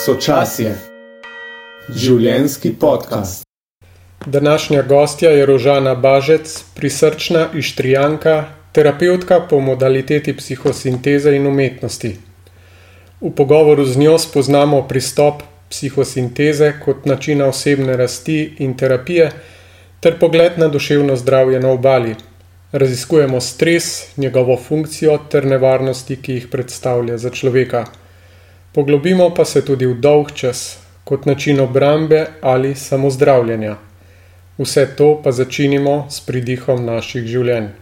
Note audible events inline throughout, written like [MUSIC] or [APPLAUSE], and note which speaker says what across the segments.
Speaker 1: Sočasje, življenski podcast.
Speaker 2: Današnja gostja je Rožana Bažec, prisrčna ištrijanka, terapeutka po modaliteti psihosinteze in umetnosti. V pogovoru z njo spoznamo pristop psihosinteze kot načina osebne rasti in terapije, ter pogled na duševno zdravje na obali. Raziskujemo stres, njegovo funkcijo ter nevarnosti, ki jih predstavlja za človeka. Poglobimo pa se tudi v dolg čas, kot način obrambe ali samozdravljenja. Vse to pa začinimo s pridihom naših življenj.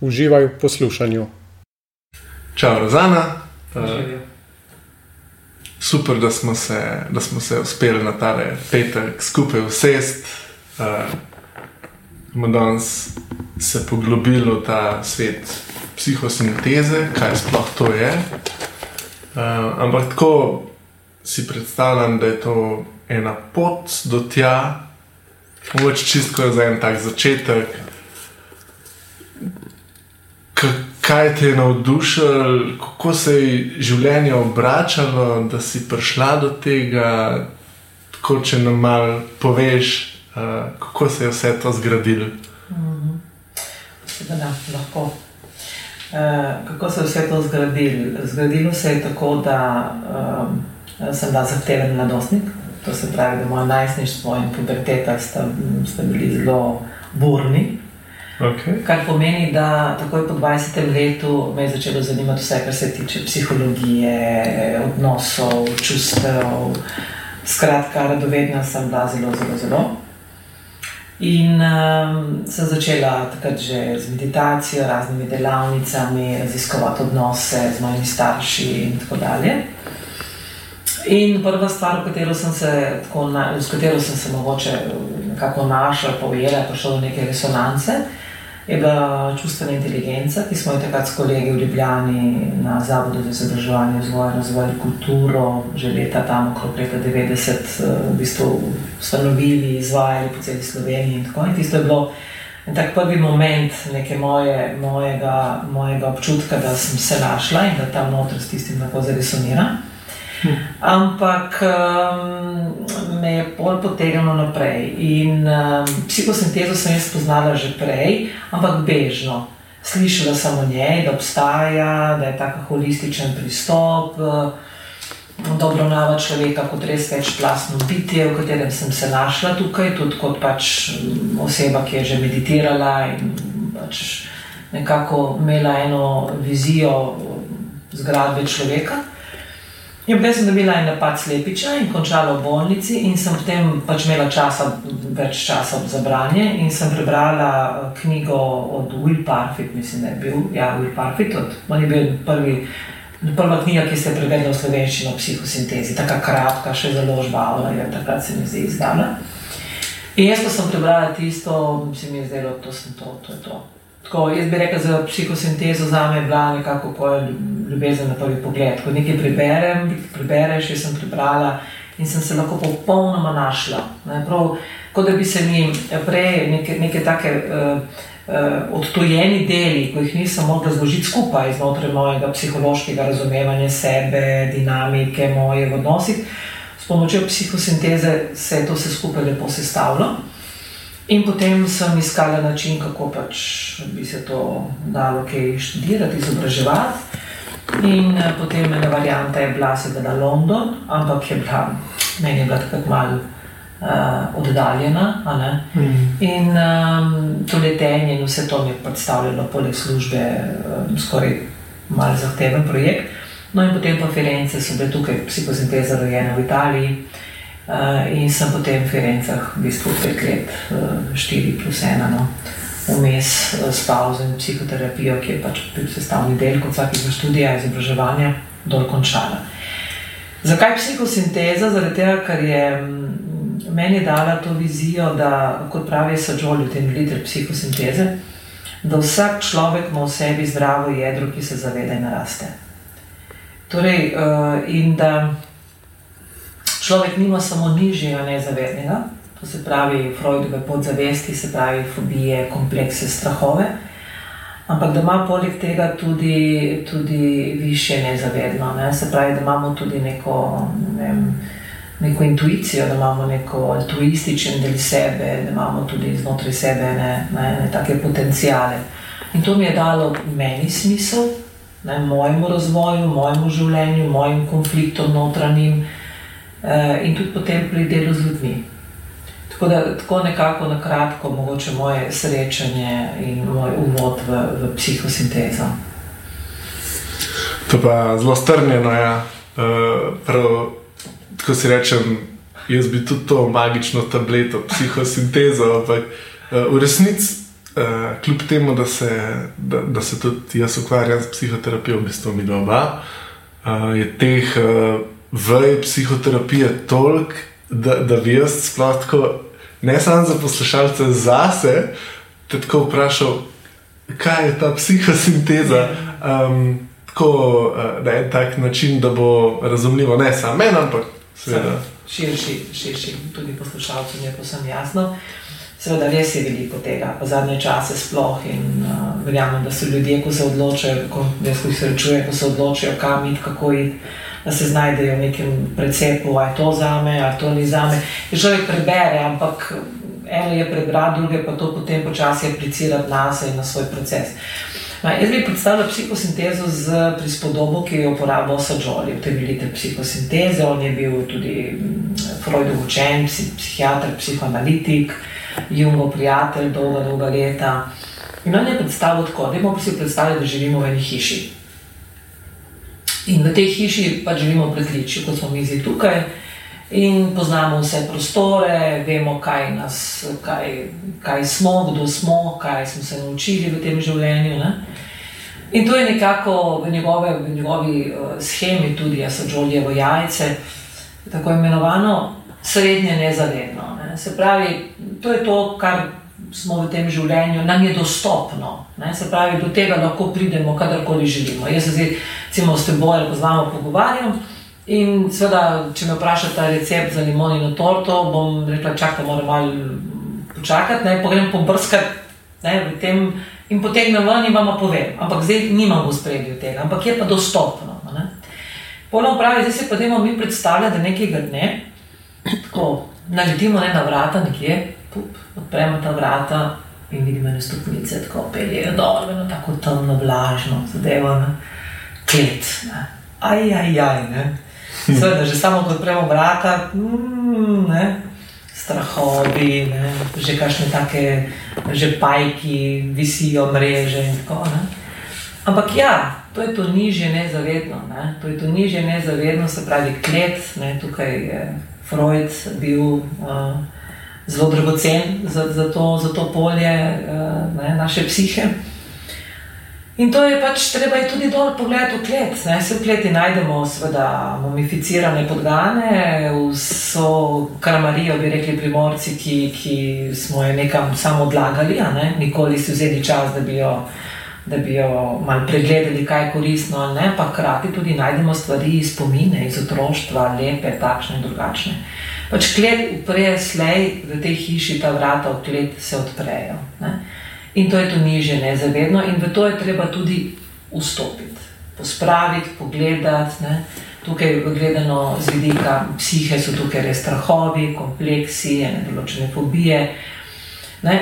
Speaker 2: Uživaj v poslušanju.
Speaker 3: Čau, Rozana. Uh, super, da smo, se, da smo se uspeli na ta petek skupaj usesti. Uh, danes se poglobili v ta svet psihosinteze, kaj sploh to je. Uh, ampak tako si predstavljam, da je to ena pot do tja, mogoče čisto za en tak začetek. K kaj te je navdušilo, kako se je življenje obračalo, da si prišla do tega, tako če nam malo poveš. Uh, kako se je vse to zgradilo?
Speaker 4: Mm -hmm. da, lahko. Uh, kako se je vse to zgradilo? Zgradilo se je tako, da um, sem bila zahteven mladostnik. To se pravi, da moja najstništvo in puberteta sta, sta bili zelo burni.
Speaker 3: Okay.
Speaker 4: Kar pomeni, da takoj po 20 letu me je začelo zanimati vse, kar se tiče psihologije, odnosov, čustev. Skratka, radovedna sem bila zelo, zelo, zelo. In um, sem začela takrat že z meditacijo, raznimi delavnicami, raziskovati odnose z mojimi starši in tako dalje. In prva stvar, katero sem se, tako, s katero sem se mogoče nekako našla, povedala, prišla do neke resonance, je bila čustvena inteligenca, ki smo jo takrat s kolegi v Ljubljani na Zavodu za izobraževanje, vzgoj, razvoj in kulturo že leta tam okrog leta 90 eh, v bistvu ustanovili, izvajali po celi Sloveniji in tako. In tisto je bilo en tak prvi moment neke moje, mojega, mojega občutka, da sem se našla in da tam noter s tistim lahko zaresonira. Ampak um, me je bolj potegnilo naprej. In um, psihosintezo sem jaz spoznala že prej, ampak bežno. Slišala sem o njej, da obstaja, da je tako holističen pristop, da obravnava človeka kot res večplastno bitje, v katerem sem se našla tukaj, tudi kot pač oseba, ki je že meditirala in pač nekako imela eno vizijo zgradbe človeka. Ja, jaz sem dobila en napad slepiča in končala v bolnici, in sem potem pač imela časa, več časa za branje. In sem prebrala eh, knjigo od Will Parfit, mislim, da je bil ja, Will Parfit. On je bil prvi, prva knjiga, ki se je prevedla v slovenščino o psihosintezi, tako kratka, še zelo žvala, je takrat se mi zdi izdala. In jaz, ko sem prebrala tisto, se mi je zdelo, da to, to, to je to. Tako, jaz bi rekel, za psihosintezo za me je bila nekako ljubezen na prvi pogled. Ko nekaj preberem, prebereš, jaz sem prebrala in sem se lahko popolnoma našla. Ne, prav, kot da bi se mi prej neke, neke take uh, uh, odtojeni deli, ko jih nisem mogla zložiti skupaj znotraj mojega psihološkega razumevanja sebe, dinamike, moje v odnosih, s pomočjo psihosinteze se je to vse skupaj lepo sestavljalo. In potem sem iskala način, kako pač bi se to dalo kaj študirati, izobraževati. In eh, potem ena varianta je bila seveda London, ampak je bila, meni je bila tako malo uh, oddaljena. Mm. In um, to letenje in vse to mi je predstavljalo, poleg službe, um, skoraj malo zahteven projekt. No, in potem pa Firence so bile tukaj, psihosinteza rojena v Italiji. Uh, in sem potem v Firencah, v bistvu pet let, uh, štiri plus ena, no, vmes uh, s pauzo in psihoterapijo, ki je pač bil sestavni del kot vsakega študija, izobraževanja, dol končala. Zakaj psihosinteza? Zaradi tega, ker je mm, meni dala to vizijo, da, kot pravi Sajoli v tem literu psihosinteze, da vsak človek ima v sebi zdravo jedro, ki se zaveda in naraste. Torej, in da človek nima samo nižjega nezavednega, to se pravi Freudove podzavesti, se pravi fobije, komplekse, strahove, ampak da ima poleg tega tudi, tudi više nezavedno. Ne? Se pravi, da imamo tudi neko, ne vem, neko intuicijo, da imamo neko altruističen del sebe, da imamo tudi znotraj sebe ne, ne, ne take potencijale. In to mi je dalo meni smisel, ne, mojemu razvoju, mojemu življenju, mojim konfliktom notranjim in tudi potem pri delu z ljudmi. Tako da tako nekako na kratko, mogoče moje srečanje in moj uvod v, v psihosintezo.
Speaker 3: To pa zelo strnjeno je. Ja. Uh, prav, tako si rečem, jaz bi tudi to magično tableto, psihosintezo, ampak uh, v resnici, uh, kljub temu, da se, da, da se tudi jaz ukvarjam s psihoterapijo, v bistvu mi dva, uh, je teh uh, vej psihoterapije toliko, da, da bi jaz sploh tako ne samo za poslušalce, zase, te tako vprašal, kaj je ta psihosinteza. Um, tako uh, na en tak način, da bo razumljivo ne samo meni, ampak seveda.
Speaker 4: Širši, širši, tudi poslušalcem je posebno jasno. Seveda, res je veliko tega, pa zadnje čase sploh. In uh, verjamem, da so ljudje, ko se odločajo, ko jih srečujejo, ko se odločajo, kam iti, kako iti da se znajdejo v nekem precepu, ali je to za me, ali to ni za me. Je človek prebere, ampak eno je prebrati, druge pa to potem počasi aplicirati na sebe in na svoj proces. Ma, jaz bi predstavljal psihosintezo z prispodobo, ki jo uporablja Sajoli, utemeljitelj psihosinteze. On je bil tudi mm, Freudov učen, psihiater, psihoanalitik, Jungov prijatelj, dolga, dolga leta. In on je predstavljal tako, da imamo si predstavljati, da živimo v eni hiši. In v tej hiši pač živimo v pritličju, kot smo mi zdaj tukaj. In poznamo vse prostore, vemo, kaj, nas, kaj, kaj smo, kdo smo, kaj smo se naučili v tem življenju. Ne? In to je nekako v, njegove, v njegovi uh, schemi, tudi jaz sem žoljevo jajce, tako imenovano srednje nezavedno. Ne? Se pravi, to je to, kar smo v tem življenju, nam je dostopno. Ne? Se pravi, do tega lahko pridemo, kadarkoli želimo. Jaz se zdaj, recimo, s teboj ali pa z vami pogovarjam. In seveda, če me vprašate recept za limonino torto, bom rekla, čakaj, moram malo počakati, ne pogrem pobrskati v tem in potegnem ven in vam povem. Ampak zdaj nimam v spredju tega, ampak je pa dostopno. Polno pravi, zdaj se pa dajmo mi predstavljati, da nekega dne tako naletimo ne na vrata nekje, pup, odpremo ta vrata in vidimo ene stopnice, tako peljejo dol, eno tako temno, vlažno, zadevo, ne? klet. Ne? Aj, aj, aj. Seveda, že samo ko odpremo vrata, mm, ne? strahovi, ne? že kakšne take, že pajki, visijo mreže in tako naprej. Ampak ja, to je to nižje nezavedno, ne? to je to nižje nezavedno, se pravi klet, ne? tukaj je Freud bil. Uh, zelo dragocen za, za, to, za to polje uh, ne, naše psihe. In to je pač treba je tudi dol pogledati v klet. Ne. Se v kleti najdemo, seveda, mumificirane podgane, vso karamarijo, bi rekli primorci, ki, ki smo jo nekam samo odlagali, ne. nikoli si vzeli čas, da bi jo. Da bi jo malo pregledali, kaj je koristno, ali ne, pa hkrati tudi najdemo stvari iz spomine, iz otroštva, lepe, takšne in drugačne. Pač klet upreje slej v tej hiši, ta vrata v klet se odprejo. Ne? In to je to niže, nezavedno, in v to je treba tudi vstopiti, pospraviti, pogledati. Ne? Tukaj je gledano z vidika psihe, so tukaj res strahovi, kompleksi, ene določene fobije. Ne?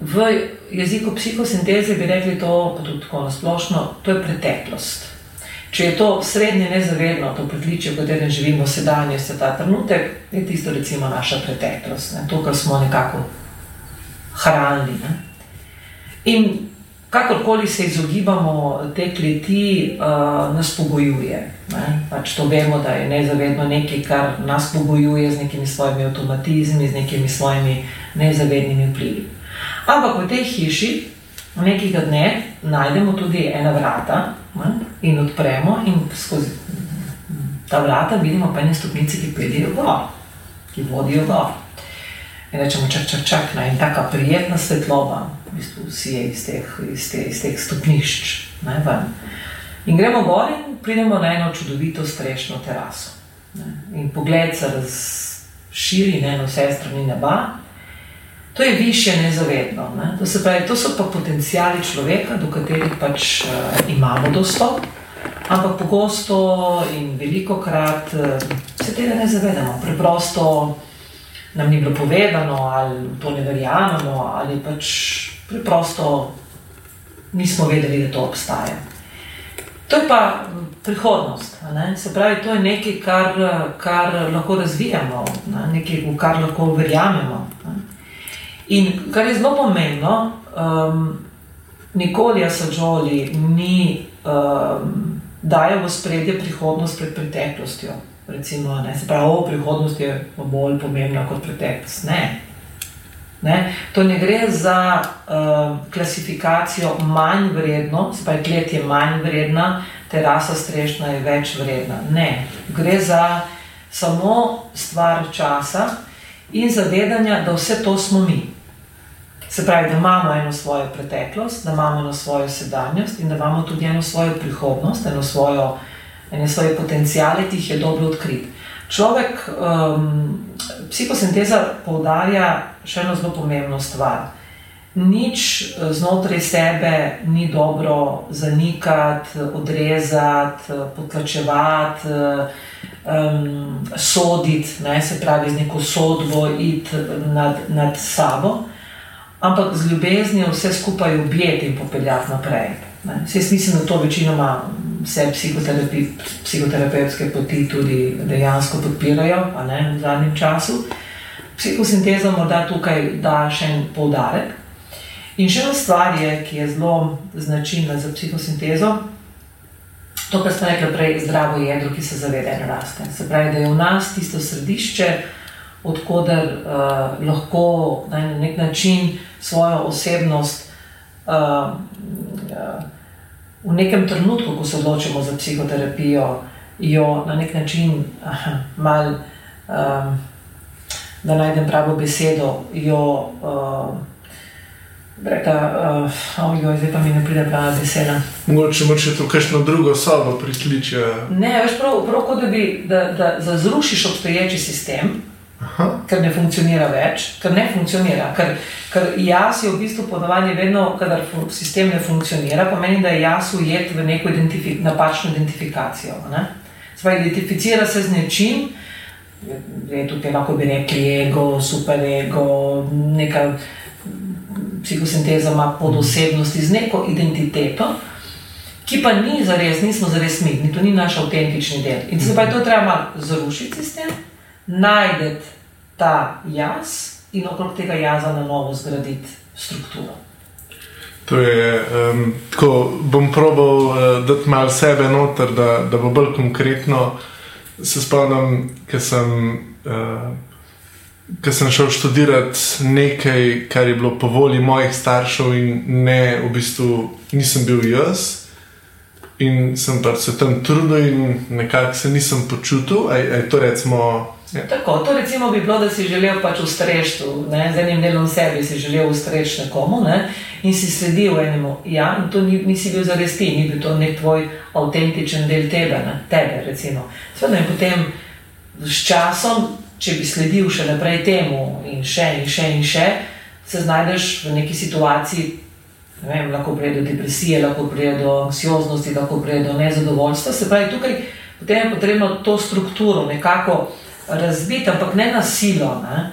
Speaker 4: V jeziku psihosinteze bi rekli to, pa tudi tako splošno, to je preteklost. Če je to srednje nezavedno, to pritličje, v katerem živimo sedaj, je ta trenutek, je tisto recimo naša preteklost, ne? to, kar smo nekako hranili. Ne? In kakorkoli se izogibamo te kleti, uh, nas pogojuje. Pač to vemo, da je nezavedno nekaj, kar nas pogojuje z nekimi svojimi avtomatizmi, z nekimi svojimi nezavednimi vplivi. Ampak v tej hiši nekega dne najdemo tudi ena vrata in odpremo, in skozi ta vrata vidimo pa ene stopnice, ki peljejo gor, ki vodijo gor. In rečemo, čak, čak, čak, na in taka prijetna svetloba, v bistvu vsi je iz teh, iz te, iz teh stopnišč. Ne, in gremo gor in pridemo na eno čudovito strešno teraso. Ne. In pogled se razširi na eno vse strani neba. To je više nezavedno. Ne? To, pravi, to so pa potencijali človeka, do katerih pač uh, imamo dostop, ampak pogosto in veliko krat uh, se tega ne zavedamo. Preprosto nam ni bilo povedano, ali to ne verjamemo, ali pač preprosto nismo vedeli, da to obstaja. To je pa prihodnost. Se pravi, to je nekaj, kar, kar lahko razvijamo, ne? nekaj, v kar lahko verjamemo. In kar je zelo pomembno, um, nikoli Asajoli ni um, dajal v spredje prihodnost pred preteklostjo. Recimo, ne, se pravi, o, prihodnost je bolj pomembna kot preteklost. Ne. Ne? To ne gre za uh, klasifikacijo manj vredno, se pravi, klet je manj vredna, terasa strešna je več vredna. Ne, gre za samo stvar časa in zavedanja, da vse to smo mi. Se pravi, da imamo eno svojo preteklost, da imamo eno svojo sedanjost in da imamo tudi eno svojo prihodnost, eno svojo, ene svoje potencijale, ki jih je dobro odkriti. Človek, um, psihosinteza poudarja še eno zelo pomembno stvar. Nič eh, znotraj sebe ni dobro zanikati, odrezati, potlačevati, um, soditi, ne, se pravi, z neko sodbo iti nad, nad sabo ampak z ljubeznijo vse skupaj objeti in popeljati naprej. Jaz mislim, da to večinoma vse psihoterapevtske poti tudi dejansko podpirajo, ne v zadnjem času. Psihosinteza morda tukaj da še en poudarek. In še ena stvar je, ki je zelo značilna za psihosintezo. To, kar ste rekli prej, zdravo jedro, ki se zaveda in raste. Se pravi, da je v nas tisto središče, odkuder uh, lahko na nek način svojo osebnost uh, uh, v nekem trenutku, ko se odločimo za psihoterapijo, jo na nek način mal, um, da najdem pravo besedo, jo. Uh, Reka, uh, oh, joj, zdaj pa mi ne pride prava beseda.
Speaker 3: Mogoče moraš to kakšno drugo sobo prikliči.
Speaker 4: Ne, veš, prav, prav kot da bi, da, da, da zrušiš obstoječi sistem, Aha. ker ne funkcionira več, ker ne funkcionira. Ker, ker jaz je v bistvu ponovadi vedno, kadar sistem ne funkcionira, pomeni, da je jaz ujet v neko identifi napačno identifikacijo. Zdaj, identificira se z nečim, je tukaj lahko bi rekli ego, super ego, neka psihosinteza ima podosebnosti z neko identiteto. Ki pa ni za res, nismo za res mi, to ni naš avtentični del. In se je to treba zrušiti sistem, najdete ta jaz in okrog tega jaza na novo zgraditi strukturo.
Speaker 3: To je, um, tako bom probal uh, dati malo sebe noter, da, da bo bolj konkretno. Se spomnim, ker sem, uh, sem šel študirati nekaj, kar je bilo po volji mojih staršev, in ne v bistvu nisem bil jaz. In sem pač se tam trudil, in nekako se nisem počutil. Aj, aj to recimo
Speaker 4: Ja. Tako, to recimo bi bilo, da si želel pač ustreči, z enim delom sebi si želel ustreči nekomu ne? in si sledil enemu. Ja, in to ni, nisi bil zares ti, ni bil to nek tvoj avtentičen del tebe, ne? tebe. Sveda in potem s časom, če bi sledil še naprej temu in še in še in še, se znajdeš v neki situaciji. Vem, lahko pride do depresije, lahko pride do anksioznosti, lahko pride do nezadovoljstva. Se pravi, tukaj je potrebno to strukturo nekako razbiti, ampak ne na silo, ne?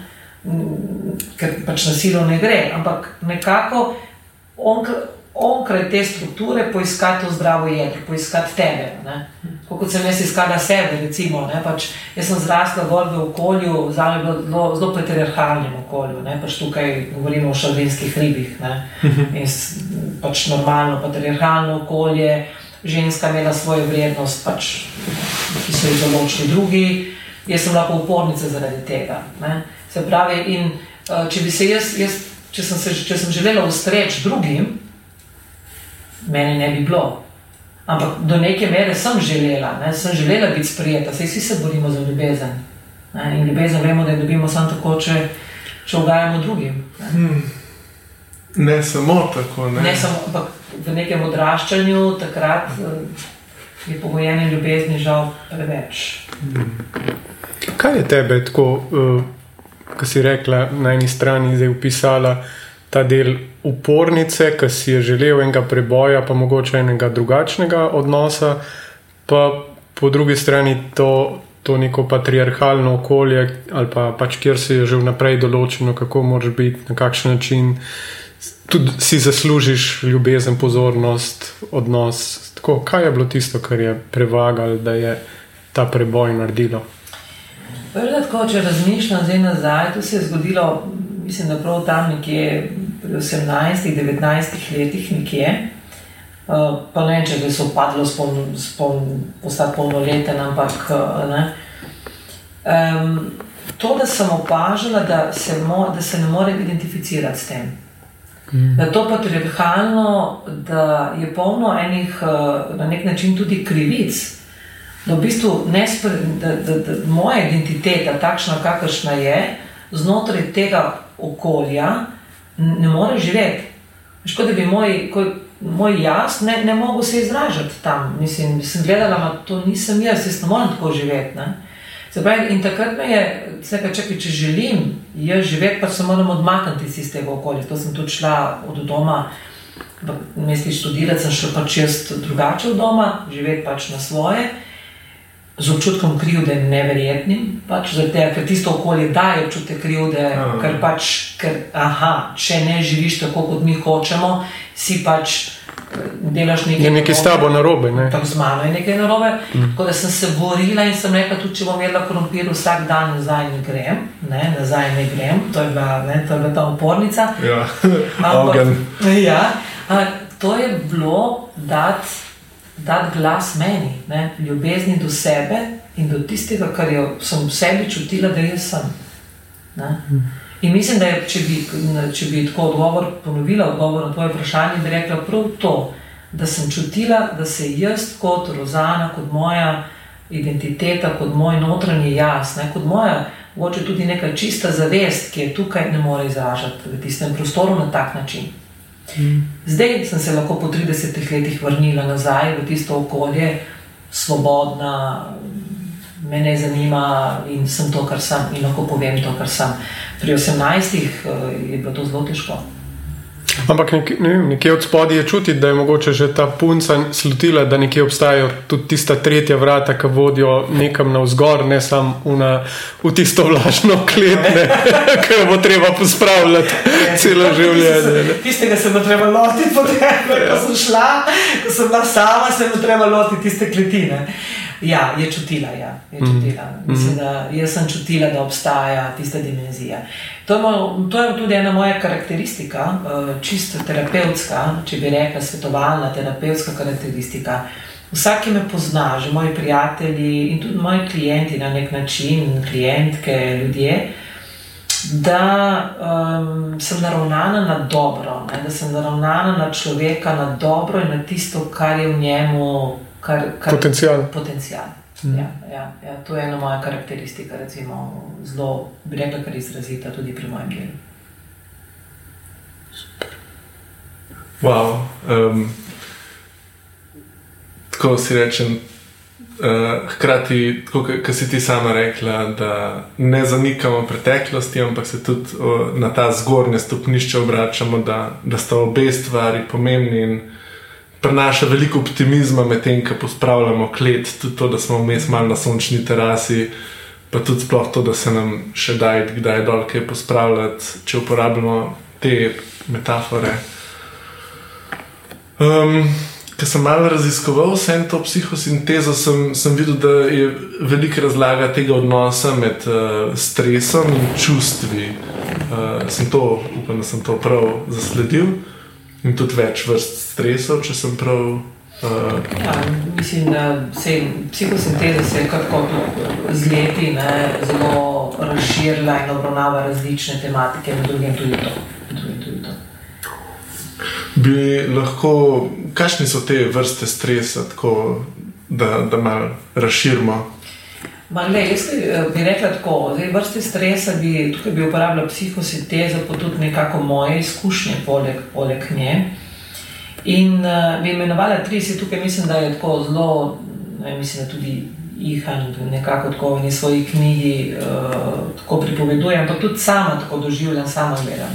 Speaker 4: ker pač na silo ne gre, ampak nekako onkraj te strukture poiskati to zdravo jedro, poiskati tebe. Kot sem jaz iskala sebe, recimo, pač jaz sem zrasla gor v okolju, za me je bilo zelo, zelo patriarhalnem okolju, ne? pač tukaj govorimo o šalvinskih ribih. Ne? In pač normalno patriarhalno okolje, ženska imela svojo vrednost, pač, ki so jih določili drugi jaz sem lahko upornica zaradi tega. Ne? Se pravi, in uh, če bi se jaz, jaz če, sem se, če sem želela ustreči drugim, meni ne bi bilo. Ampak do neke mere sem želela, ne? sem želela biti sprijeta, saj vsi se borimo za ljubezen. Ne? In ljubezen vemo, da jo dobimo samo tako, če, če ugajamo drugim. Ne? Hmm.
Speaker 3: ne samo tako. Ne?
Speaker 4: Ne samo, ampak v nekem odraščanju takrat. Uh, Je pogojene ljubezni, žal, preveč.
Speaker 2: Kaj je tebe tako uh, ki si rekla, na eni strani je upisala ta del upornice, ki si je želel enega preboja, pa mogoče enega drugačnega odnosa, pa po drugi strani to. To neko patriarhalno okolje, ali pa pač kjer se je že vnaprej določeno, kako moraš biti, na kakšen način tudi si zaslužiš ljubezen, pozornost, odnos. Tako, kaj je bilo tisto, kar je prevagalo, da je ta preboj naredilo?
Speaker 4: Prvo, tako, če razmišljam zdaj nazaj, to se je zgodilo, mislim, da prav tam nekje pri 18-19 letih, nekje. Uh, pa ne, če so padlo postati polnoleten, ampak ne. Um, to, da sem opažala, da se, mo, da se ne morem identificirati s tem. Mm. Da je to patriarhalno, da je polno enih, na nek način tudi krivic, da v bistvu nespre, da, da, da moja identiteta, takšna kakršna je, znotraj tega okolja ne more živeti. Škoda, da bi moj, ko, moj jaz ne, ne mogel se izražati tam. Mislim, sem gledala, da to nisem jaz, jaz ne morem tako živeti. Ne? Pravi, in takrat me je, čekaj, čekaj, če želim jaz živeti, pa se moram odmakniti iz tega okolja. To sem tudi šla od doma, mestu študirati, sem šla pač jaz drugače od doma, živeti pač na svoje z občutkom krivde neverjetnim, pač tega, ker tisto okolje daje občutek krivde, -huh. ker pač, ker, aha, če ne živiš tako, kot mi hočemo, si pač eh, delaš nekaj.
Speaker 2: Je nekaj s tabo narobe. Ne?
Speaker 4: Tam z mano je nekaj narobe. Mm. Tako da sem se borila in sem rekla, tudi če bom jedla krompir vsak dan, nazaj ne grem, ne, nazaj ne grem, to je bila, ne, to je bila ta opornica.
Speaker 3: Ja, [LAUGHS]
Speaker 4: Ampak, ja, to je bilo dati dati glas meni, ne? ljubezni do sebe in do tistega, kar jo, sem v sebi čutila, da jaz sem. Ne? In mislim, da je, če, bi, če bi tako odgovor ponovila, odgovor na tvoje vprašanje, bi rekla prav to, da sem čutila, da se jaz kot Rozana, kot moja identiteta, kot moj notranji jaz, ne? kot moja. Mogoče tudi neka čista zavest, ki je tukaj, ne more izražati v tistem prostoru na tak način. Zdaj sem se lahko po 30 letih vrnila nazaj v tisto okolje, svobodna, me ne zanima in sem to, kar sem in lahko povem to, kar sem. Pri 18 eh, je bilo to zelo težko.
Speaker 2: Ampak nek, ne, nekje od spodaj je čutiti, da je mogoče že ta punca slutila, da nekje obstajajo tudi tista tretja vrata, ki vodijo nekam navzgor, ne samo v tisto vlažno klet, [LAUGHS] ki jo bo treba pospravljati celo življenje.
Speaker 4: Tistega se bo treba lotiti, ko sem šla, ko sem bila sama, se bo treba lotiti tiste kletine. Ja, je čutila. Ja, je čutila. Mm -hmm. Mislim, da, jaz sem čutila, da obstaja tista dimenzija. To je, to je tudi ena moja karakteristika, eh, čisto terapevtska, če bi rekla, svetovalna terapevtska karakteristika. Vsak, ki me pozna, že moji prijatelji in tudi moji klienti na nek način, klientke, ljudje, da um, sem naravnana na dobro, ne, da sem naravnana na človeka, na dobro in na tisto, kar je v njemu kar, kar,
Speaker 2: potencial.
Speaker 4: potencial. Mm. Ja, ja, ja, to je ena moja karakteristika, recimo, zelo, bi rekla, kar izrazita tudi pri mojem delu.
Speaker 3: Wow, um, tako si rečem. Uh, hkrati, kot si ti sama rekla, da ne zanikamo preteklosti, ampak se tudi uh, na ta zgornje stopnišče obračamo, da, da sta obe stvari pomembni in prenaša veliko optimizma med tem, ko pospravljamo klet, tudi to, da smo vmes malo na sončni terasi, pa tudi sploh to, da se nam še da kdaj je dol kaj pospravljati, če uporabljamo te metafore. Um, Ker sem malo raziskoval vse to psihosintezo, sem, sem videl, da je velika razlaga tega odnosa med uh, stresom in čustvi. Uh, sem to, upam, da sem to prav zasledil. In tudi več vrst stresov, če sem prav. Uh...
Speaker 4: Ja, mislim, da se psihosinteza se kar z leti ne, zelo razširila in obravnava različne tematike, med drugim tudi to. Tudi to.
Speaker 3: Bi lahko, kakšne so te vrste stresa, tako, da, da malo razširimo?
Speaker 4: Le, jaz eh, bi rekla tako, da vrste stresa bi tukaj bi uporabljala psihosintezo, pa tudi nekako moje izkušnje, poleg, poleg nje. In uh, bi imenovala tri, se tukaj mislim, da je tako zelo, ne, mislim, da tudi Ihan nekako tako v svoji knjigi uh, tako pripoveduje, ampak tudi sama tako doživljam, sama gledam.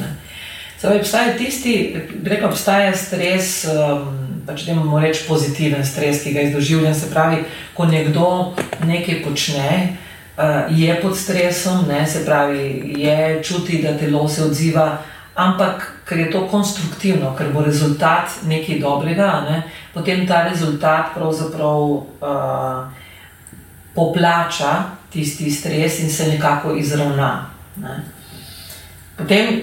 Speaker 4: Zdaj, obstaja tisti, rekel, obstaja stres, um, pač imamo reči pozitiven stres, ki ga izdoživljam. Se pravi, ko nekdo nekaj počne, uh, je pod stresom, ne, se pravi, je čuti, da telo se odziva, ampak ker je to konstruktivno, ker bo rezultat nekaj dobrega, ne, potem ta rezultat pravzaprav uh, poplača tisti stres in se nekako izravna. Ne. Potem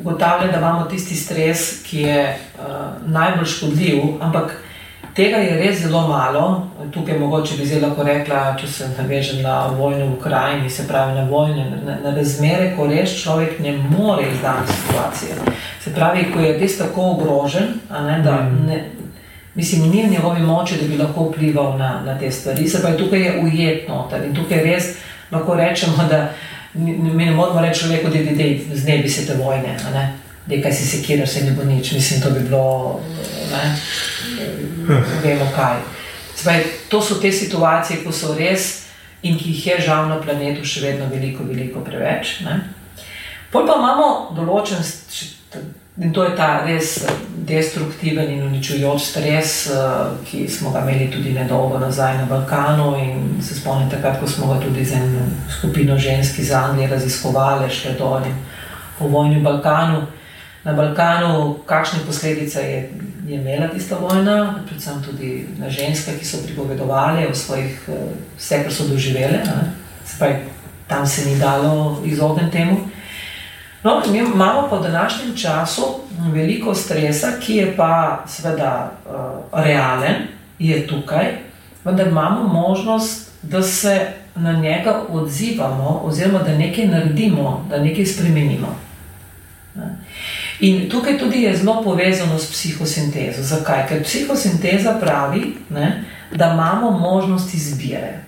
Speaker 4: ugotavljam, da imamo tisti stres, ki je uh, najbolj škodljiv, ampak tega je res zelo malo. Tukaj mogoče bi zelo lahko rekla, če se navežem na vojno v Ukrajini, se pravi na vojne, na, na razmere, ko res človek ne more izdati situacije. Se pravi, ko je res tako ogrožen, ne, da mm. ne, mislim, ni v njegovi moči, da bi lahko vplival na, na te stvari. Se pravi, tukaj je ujetno in tukaj res lahko rečemo, da mi ne moramo reči človeku, da je znebi se te vojne, da kaj si sekiraš, se ne bo nič. Mislim, to bi bilo, ne vemo kaj. Zdaj, to so te situacije, ko so res in ki jih je žal na planetu še vedno veliko, veliko preveč. Pol pa imamo določen, in to je ta res destruktiven in uničujoč stres, eh, ki smo ga imeli tudi nedolgo nazaj na Balkanu. In se spomnite, takrat, ko smo ga tudi z eno skupino žensk iz Anglije raziskovali, še dolje po vojni v Balkanu. Na Balkanu, kakšne posledice je, je imela tista vojna, predvsem tudi na ženske, ki so pripovedovali o svojih, eh, vse, kar so doživele. Spravi, tam se ni dalo izogniti temu. No, mi imamo pa v današnjem času veliko stresa, ki je pa seveda uh, realen, je tukaj, vendar imamo možnost, da se na njega odzivamo, oziroma da nekaj naredimo, da nekaj spremenimo. In tukaj tudi je zelo povezano s psihosintezo. Zakaj? Ker psihosinteza pravi, ne, da imamo možnost izbire.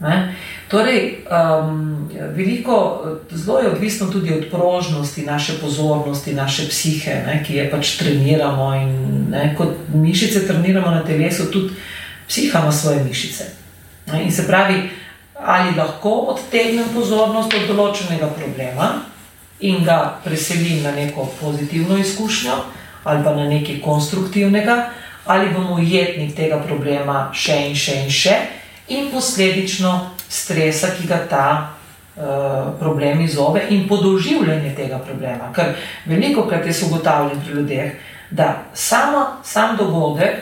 Speaker 4: Ne? Torej, um, veliko, zelo je odvisno tudi od prožnosti naše pozornosti, naše psihe, ne, ki je pač treniramo. In, ne, kot mišice treniramo na telesu, tudi psiha ima svoje mišice. Ne, in se pravi, ali lahko odtegnem pozornost od določenega problema in ga preselim na neko pozitivno izkušnjo, ali pa na nekaj konstruktivnega, ali bomo ujetni tega problema še in še in še in posledično stresa, ki ga ta uh, problem izove, in podoživljanje tega problema. Ker veliko krat je ugotavljeno pri ljudeh, da samo sam dogodek,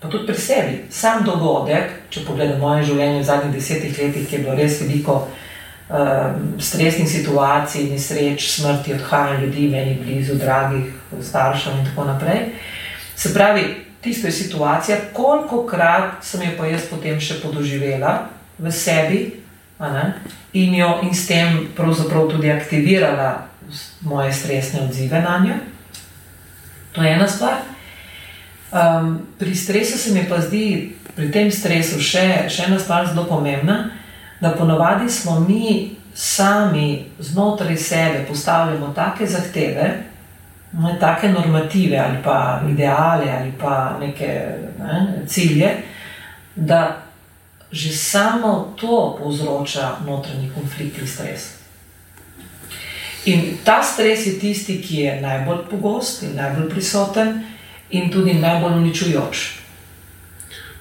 Speaker 4: pa tudi pri sebi, sam dogodek, če pogledamo moje življenje v zadnjih desetih letih, ki je bilo res veliko uh, stresnih situacij, nesreč, smrti, odhajanja ljudi, meni blizu, dragih staršev in tako naprej. Se pravi, tisto je situacija, koliko krat sem jo pa jaz potem še podoživela v sebi in jo in s tem pravzaprav tudi aktivirala moje stresne odzive na njo. To je ena stvar. Um, pri stresu se mi pa zdi, pri tem stresu še, še ena stvar zelo pomembna, da ponovadi smo mi sami znotraj sebe postavljamo take zahteve, ne, take normative ali pa ideale ali pa neke ne, cilje, da že samo to povzroča notranji konflikt in stres. In ta stres je tisti, ki je najbolj pogost in najbolj prisoten, in tudi najbolj uničujoč.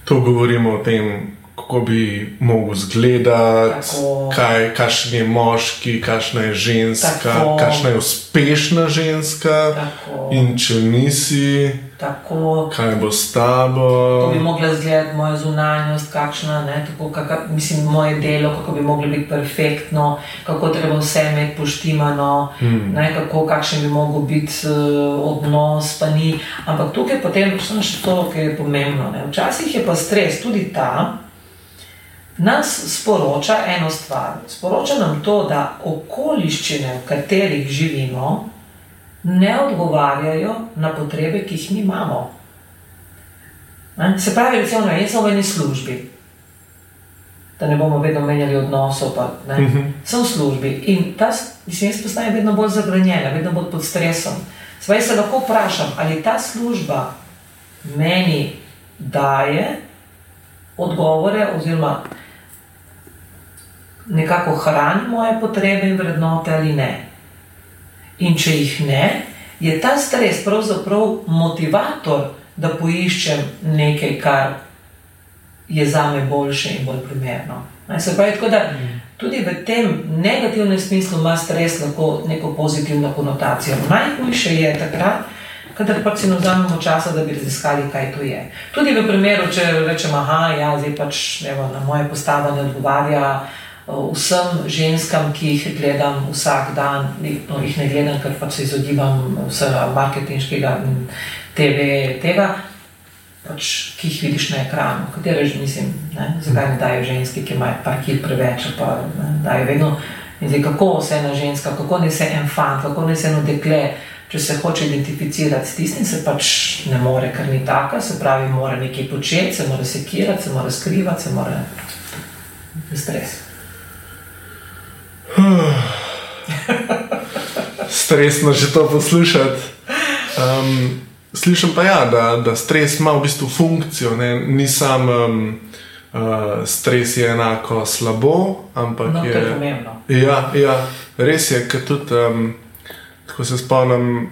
Speaker 3: To govorimo o tem, kako bi mogel izgledati, kaj, kakšen je moški, kakšna je ženska, Tako. kakšna je uspešna ženska. Tako. In če nisi, Tako. kaj bo s tabo.
Speaker 4: Kako bi mogla izgledati moja zunanjost, kakšna, kaka, mislim, moje delo, kako bi moglo biti perfektno, kako treba vse imeti poštimano, hmm. ne, kako, kakšen bi mogel biti uh, odnos, pa ni. Ampak tukaj potem še to, kar je pomembno. Ne. Včasih je pa stres tudi ta nas sporoča eno stvar. Sporoča nam to, da okoliščine, v katerih živimo, ne odgovarjajo na potrebe, ki jih mi imamo. Se pravi, recimo, jaz sem v eni službi, da ne bomo vedno menjali odnosov, pa ne, uh mhm. -huh. sem v službi in ta jaz postanem vedno bolj zagrenjena, vedno bolj pod stresom. Svej se lahko vprašam, ali ta služba meni daje odgovore, oziroma nekako hrani moje potrebe in vrednote ali ne. In če jih ne, je ta stres pravzaprav motivator, da poiščem nekaj, kar je za me boljše in bolj primerno. Se pravi, tako da tudi v tem negativnem smislu ima stres lahko neko pozitivno konotacijo. Najhujše je takrat, kadar pač si ne vzamemo časa, da bi raziskali, kaj to je. Tudi v primeru, če rečemo, da ja, zdaj pač evo, na moje postavo ne odgovarja vsem ženskam, ki jih gledam vsak dan, no, jih ne gledam, ker pač se izogibam vsega marketinškega in TV tega. Pač, ki jih vidiš na ekranu, katere že mislim, ne? zakaj ne dajo ženski, ki imajo par kil preveč, pa ne, dajo vedno. Zdaj, kako se ena ženska, kako ne se en fant, kako ne se eno dekle, če se hoče identificirati s tistim, se pač ne more, ker ni taka, se pravi, mora nekaj početi, se mora sekirati, se mora skrivati, se mora stres. [SIGHS]
Speaker 3: Stresno že to poslušati. Um, slišim pa ja, da, da stres ima v bistvu funkcijo, ne? ni sam um, uh, stres je enako slabo, ampak
Speaker 4: No, to
Speaker 3: je.
Speaker 4: je pomembno.
Speaker 3: Ja, ja, res je, ker tudi, um, ko se spomnim,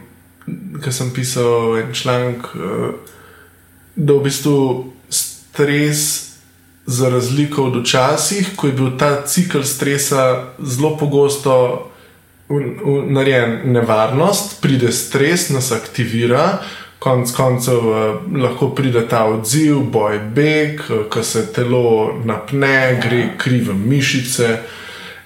Speaker 3: ko sem pisal en članek, uh, da v bistvu stres, za razliko od včasih, ko je bil ta cikl stresa zelo pogosto v- v- narejen nevarnost, pride stres, nas aktivira. Konec koncev eh, lahko pride ta odziv, boj, beg, eh, ko se telo napne, gre kri v mišice,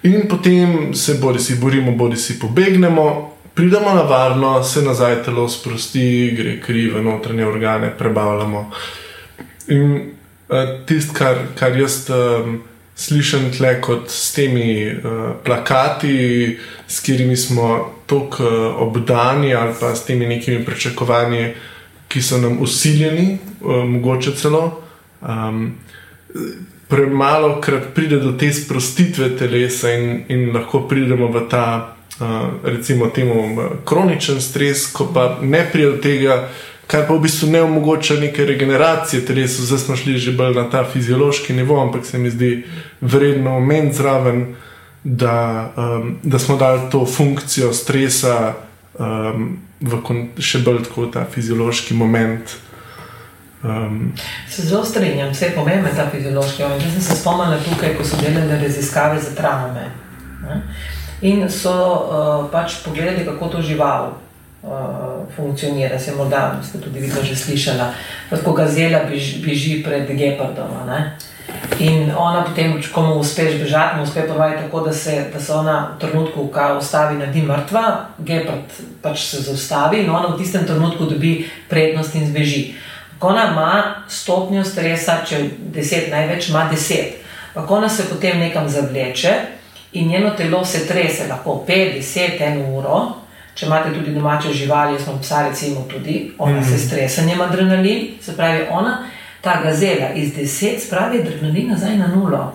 Speaker 3: in potem se bodi si borimo, bodi si pobegnemo, pridemo na varno, se nazaj telo sprosti, gre kri v notranje organe, prebavljamo. In tisto, kar, kar jaz um, slišim tle kot s temi uh, plakati, s katerimi smo tako uh, obdani, ali pa s temi nekimi pričakovanji, ki so nam usiljeni, uh, mogoče celo. Um, premalo krat pride do te sprostitve telesa in, in lahko pridemo v ta, uh, recimo, temu uh, kroničen stres, ko pa ne pride do tega, kar pa v bistvu ne omogoča neke regeneracije telesa. Zdaj smo šli že bolj na ta fiziološki nivo, ampak se mi zdi vredno omeniti zraven, da, um, da smo dali to funkcijo stresa um, v še bolj tako ta fiziološki moment. Um,
Speaker 4: Se zelo strinjam, vse je pomemben ta fiziološki moment. Jaz sem se spomnila tukaj, ko so delali raziskave za travme. Ne? In so uh, pač pogledali, kako to žival funkcionira. Se morda ste tudi vi to že slišali, kako gazela bež, beži pred gepardom. In ona potem, ko mu uspeš bežati, mu uspe podvajati tako, da se, da se ona v trenutku, ko ustavi, naredi mrtva, gepard pač se zaustavi in ona v tistem trenutku dobi prednost in zbeži. Ko ona ima stopnjo stresa, če deset največ, ima deset. Ampak ona se potem nekam zavleče in njeno telo se trese, lahko 5, 10, 1 uro. Če imate tudi domače živali, jaz imam psa, recimo tudi, ona mm -hmm. se stresa, njema adrenalin, se pravi, ona, ta gazela iz 10 spravi adrenalin nazaj na nulo.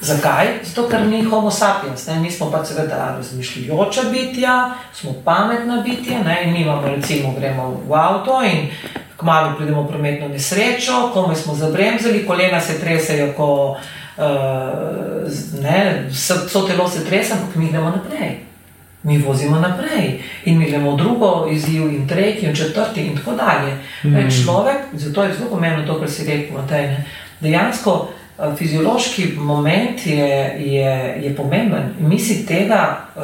Speaker 4: Zakaj? Zato, ker ni homo sapiens, ne? mi smo pa seveda razmišljujoča bitja, smo pametna bitja, ne? mi imamo, recimo, gremo v avto in kmalo pridemo v prometno nesrečo, komaj smo zabremzali, kolena se tresajo, ko uh, ne, vse telo se trese, ampak mi gremo naprej. Mi vozimo naprej in mi gremo drugo izziv, in tretji, in četrti, in tako dalje. Mm. Človek, zato je zelo pomembno to, kar si rekel, Matej, ne, dejansko uh, fiziološki moment je, je, je pomemben mi si tega uh,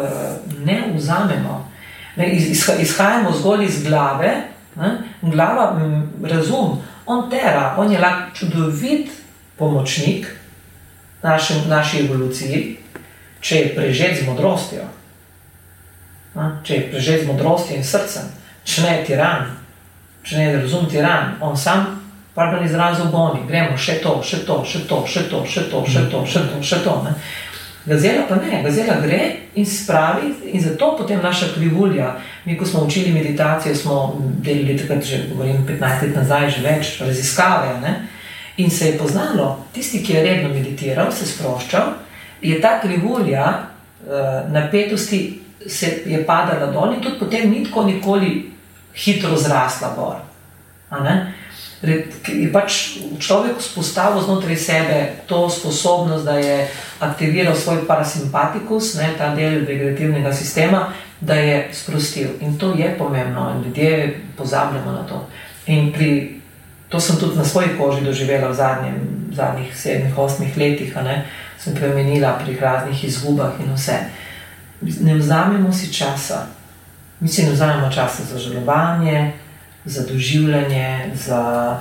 Speaker 4: ne vzamemo. Ne, iz, izha, izhajamo zgolj iz glave, ne, glava, m, razum, on tera, on je lahko čudovit pomočnik našem, naši evoluciji, če je prežet z modrostjo. Če je prežet z modrostjo in srcem, če ne je tiran, če ne je razum tiran, on sam pardon izrazil boni, gremo še to, še to, še to, še to, še to, še to, še to, še to. Ne. Gazela pa ne, gazela gre in spravi, in zato potem naša krivulja. Mi, ko smo učili meditacijo, smo delali takrat, že govorim 15 let nazaj, že več raziskave. Ne. In se je poznalo, tisti, ki je redno meditiral, se sproščal, je ta krivulja uh, napetosti se je padala dol in tudi potem ni tako nikoli hitro zrasla gor. je pač človek vzpostavil znotraj sebe to sposobnost, da je aktiviral svoj parasimpatikus, ne, ta del vegetativnega sistema, da je sprostil. In to je pomembno, in ljudje pozabljamo na to. In pri, to sem tudi na svoji koži doživela v zadnjem, zadnjih sedmih, osmih letih, ne, sem premenila pri raznih izgubah in vse. Ne vzamemo si časa, mi si ne vzamemo časa za žalovanje za doživljanje, za,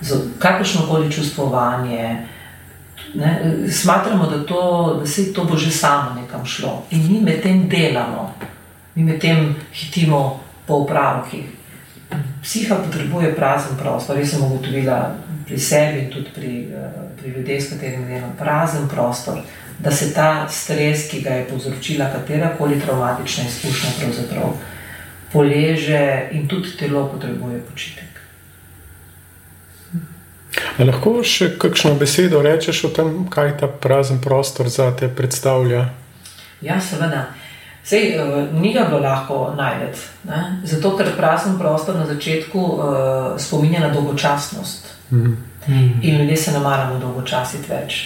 Speaker 4: za kakršno koli čustvovanje. Ne? Smatramo, da, to, da se to bo že samo nekam šlo in mi med tem delamo, mi med tem hitimo po upravkih. Psiha potrebuje prazen prostor. Jaz sem ugotovila pri sebi in tudi pri, eh, pri ljudeh, s katerimi delam, prazen prostor, da se ta stres, ki ga je povzročila katera koli traumatična izkušnja, pravzaprav poleže in tudi telo potrebuje počitek.
Speaker 2: A lahko še kakšno besedo rečeš o tem, kaj ta prazen prostor za te predstavlja?
Speaker 4: Ja, seveda. Sej, uh, ni ga bilo lahko najti, zato ker prazen prostor na začetku uh, spominja na dolgočasnost. Mm. In ljudje se ne maramo dolgočasiti več.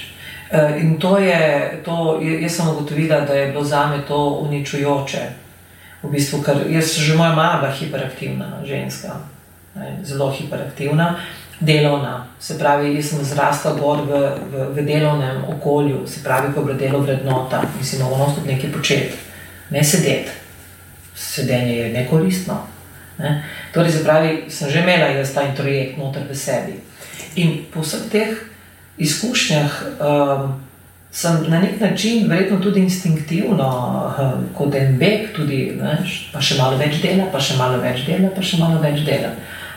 Speaker 4: Uh, in to je, to, jaz sem ugotovila, da je bilo za me to uničujoče. V bistvu, ker jaz že moja mama bila hiperaktivna ženska, ne, zelo hiperaktivna, delovna. Se pravi, jaz sem zrasla gor v, v, v delovnem okolju, se pravi, ko je bilo delo vrednota in si mogla nositi nekaj početi, ne sedeti. Sedenje je nekoristno. Ne. Torej, se pravi, sem že imela jaz ta introjekt noter v sebi. In po vseh teh izkušnjah. Um, sem na nek način, verjetno tudi instinktivno, uh, kot en beg, tudi, veš, pa še malo več dela, pa še malo več dela, pa še malo več dela.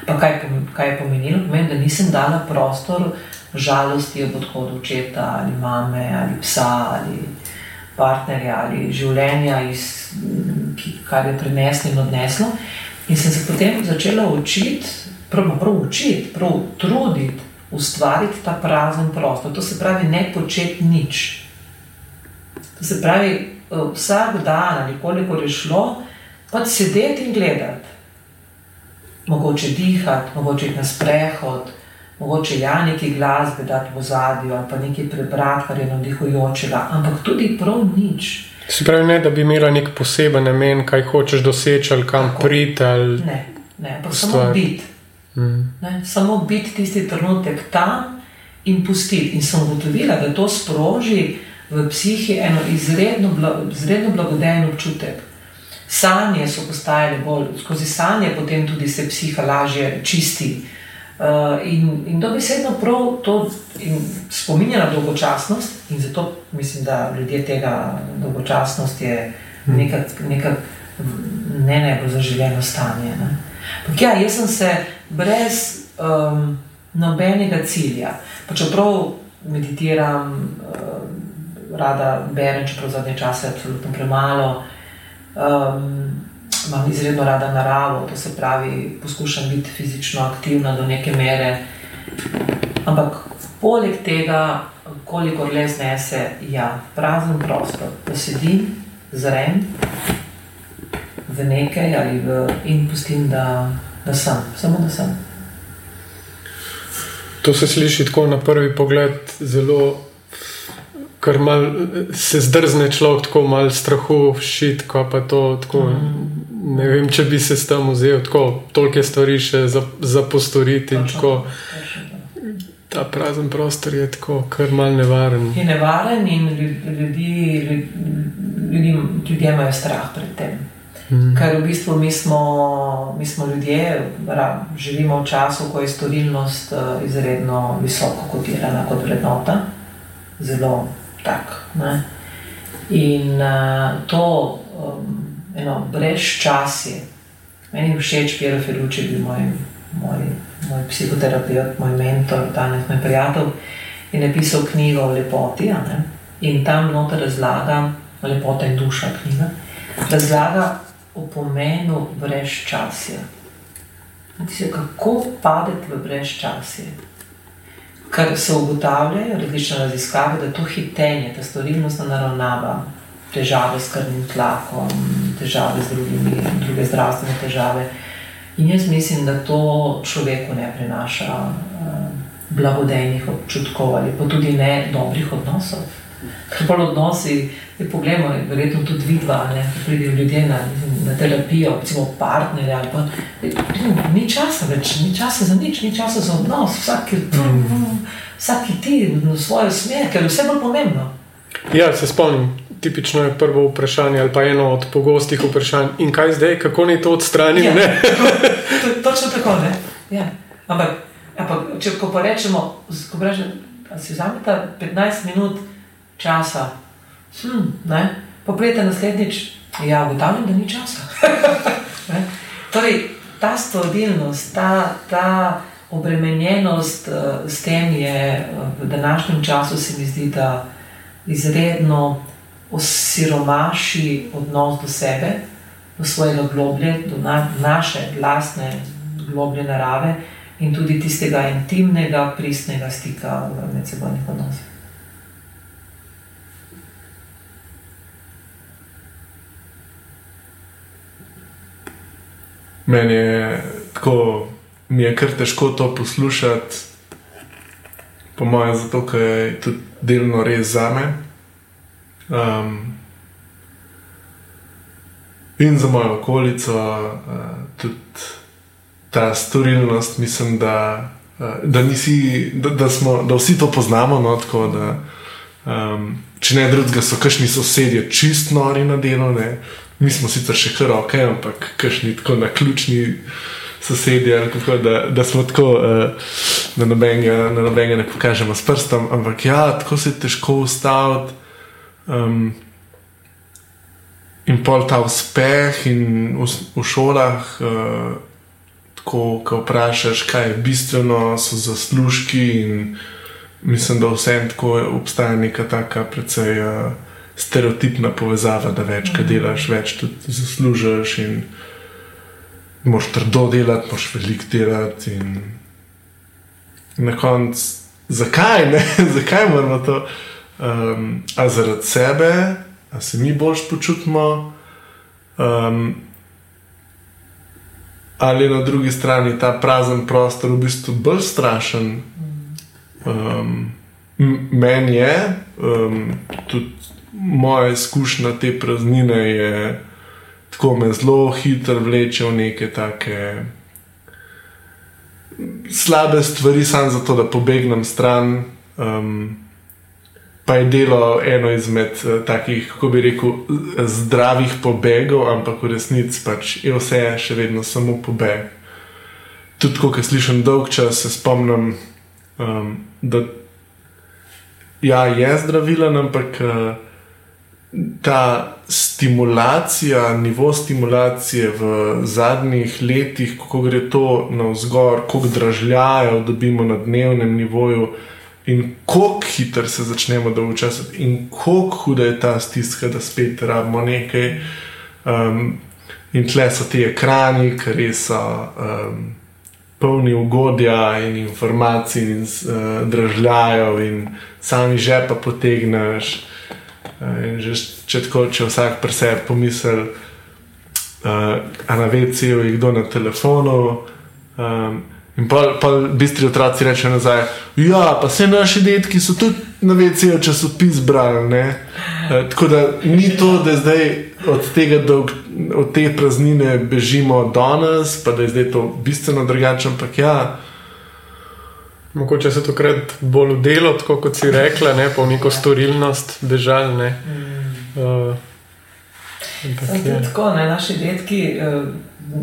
Speaker 4: Pa kaj, kaj je pomenilo? Pomeni, da nisem dala prostor žalosti ob odhodu očeta ali mame ali psa ali partnerja ali življenja, iz, ki, kar je preneslo in odneslo. In sem se potem začela učiti, prav, prav učiti, prav truditi ustvariti ta prazen prostor. To se pravi, ne početi nič. To se pravi, eh, vsak dan ali koliko je šlo, pa sedeti in gledati. Mogoče dihati, mogoče iti na sprehod, mogoče ja neki glasbe dati v zadju ali pa nekaj prebrati, kar je navdihujočega, ampak tudi prav nič.
Speaker 2: Se pravi, ne da bi imela nek poseben namen, kaj hočeš doseči ali kam priti. Ali...
Speaker 4: Ne, ne, pa samo biti. Mm. Samo biti tisti trenutek tam in pustiti. In sem ugotovila, da to sproži v psihi eno izredno, izredno blagodejen občutek. Sanje so postajale bolj, skozi sanje potem tudi se psiha lažje čisti. Uh, in, in dobesedno prav to spominja na dolgočasnost, in zato mislim, da ljudje tega dolgočasnost je mm. nekako ne najbolj zaželjeno stanje. Ne. Ja, jaz sem se brez um, nobenega cilja, pa čeprav meditiram, um, rada berem, čeprav zadnje čase absolutno premalo. Um, imam izredno rada naravo, to se pravi, poskušam biti fizično aktivna do neke mere. Ampak poleg tega, koliko le znese, ja, prazen prostor, da sedim, zrem v nekaj ali v, in pustim, da, da sem, samo da sem.
Speaker 2: To se sliši tako na prvi pogled zelo. Ker mal, se zdrzne človek tako malo strahu, šit, ko pa to tako. Mm. Ne vem, če bi se s tem vzel tako, toliko stvari še za, za postoriti. Ta prazen prostor je tako, kar mal nevaren.
Speaker 4: Je nevaren in ljudi, ljudi, ljudi, ljudje imajo strah pred tem. Mm. Ker v bistvu mi smo, mi smo ljudje, ra, živimo v času, ko je storilnost uh, izredno visoko kotirana kot vrednota, zelo tak. Ne? In uh, to um, eno brezčasje, meni je všeč, Piero Feluči je bil moj, moj, moj psihoterapeut, moj mentor, danes moj prijatelj, je napisal knjigo o lepoti. In tam noter razlaga, lepota in duša knjiga. Razlaga o pomenu brezčasja. Kako padeti v brezčasje? Ker se ugotavljajo različne raziskave, da to hitenje, ta storilnostna naravnava, težave s krvnim tlakom, težave z drugimi, druge zdravstvene težave, In jaz mislim, da to človeku ne prinaša uh, blagodejnih občutkov ali pa tudi ne dobrih odnosov. Pa odnosi, je pogledamo, verjetno tudi vidva, ne pridijo ljudje na, na terapijo, recimo partnerje ali pa ni časa več, ni časa za nič, ni časa za odnos, vsak, mm. vsak ti v svojo smer, ker je vse bolj pomembno.
Speaker 2: Ja, se spomnim. Tipično je prvo vprašanje, ali pa eno od pogostih vprašanj, in kaj zdaj, kako naj to odstranimo.
Speaker 4: Ja, točno tako. Ja. Ampak, ampak, če pa rečemo, da si vzamete 15 minut časa, hm, pa pridete naslednjič, ja, ugotavljam, da ni časa. [LAUGHS] torej, ta stvorilnost, ta, ta obremenjenost uh, s tem je v današnjem času, se mi zdi, da izredno osiromaši odnos do sebe, do svojega globlje, do na, naše vlastne globlje narave in tudi tistega intimnega, pristnega stika v medsebojnih odnosih.
Speaker 3: Meni je tako, mi je kar težko to poslušati, po mojem, zato ker je tudi delno res za me. Um, in za mojo okolico, uh, tudi ta storilnost, mislim, da, uh, da, nisi, da, da, smo, da vsi to poznamo. No, tako, da, um, če ne drugega, so kašni sosedje čist nori na delo, ne. Mi smo sicer še kar ok, ampak kašni tako na ključni sosedje, kako, da, da smo tako, uh, da nobenega, nobenega ne pokažemo s prstom. Ampak ja, tako se je težko ustaviti. Um, in pol ta uspeh, in v, v šolah, uh, ko, ko vprašaš, kaj je bistveno, so zaslužki. Mislim, da vsem tako obstaja neka taka precej uh, stereotipna povezava, da več, kaj mhm. delaš, več tudi zaslužiš. Moš trdo delati, moš veliko delati. In na koncu, zakaj ne, [LAUGHS] zakaj moramo to? Um, a zaradi sebe, a se mi bolj počutimo, um, ali na drugi strani ta prazen prostor v bistvu bolj strašen. Um, meni je, um, tudi moja izkušnja te praznine je tako me zelo hitro vleče v neke take slabe stvari, samo zato, da pobegnem stran. Um, pa je delo eno izmed uh, takih, kako bi rekel, zdravih pobegov, ampak v resnici pač je vse še vedno samo pobeg. Tudi, ko slišim dolg čas, se spomnim, um, da ja, je zdravilen, ampak. Uh, ta stimulacija, nivo stimulacije v zadnjih letih, kako gre to navzgor, kako dražljajo, dobimo na dnevnem nivoju. In kako hitro se začnemo dolgočasiti, in kako huda je ta stiska, da spet rabimo nekaj. Um, in tle so ti ekrani, ki res so um, polni ugodja in informacij, in uh, dražljajo, in sami žepa potegneš. In že če tako, če vsak pri sebi pomisli, uh, a na večju je kdo na telefonu. Um, in pa, pa bistri otroci rečejo nazaj, ja, pa vse naši detki so tudi na večju časopis brali. Uh, tako da ni to, da zdaj od tega, da od te praznine bežimo danes, pa da je zdaj to bistveno drugače, ampak ja.
Speaker 2: Mogoče se takrat bolj delo, tako kot si rekla, ne pa v neko storilnost, bežal. Ne. Uh,
Speaker 4: tako, ne, naši detki, eh,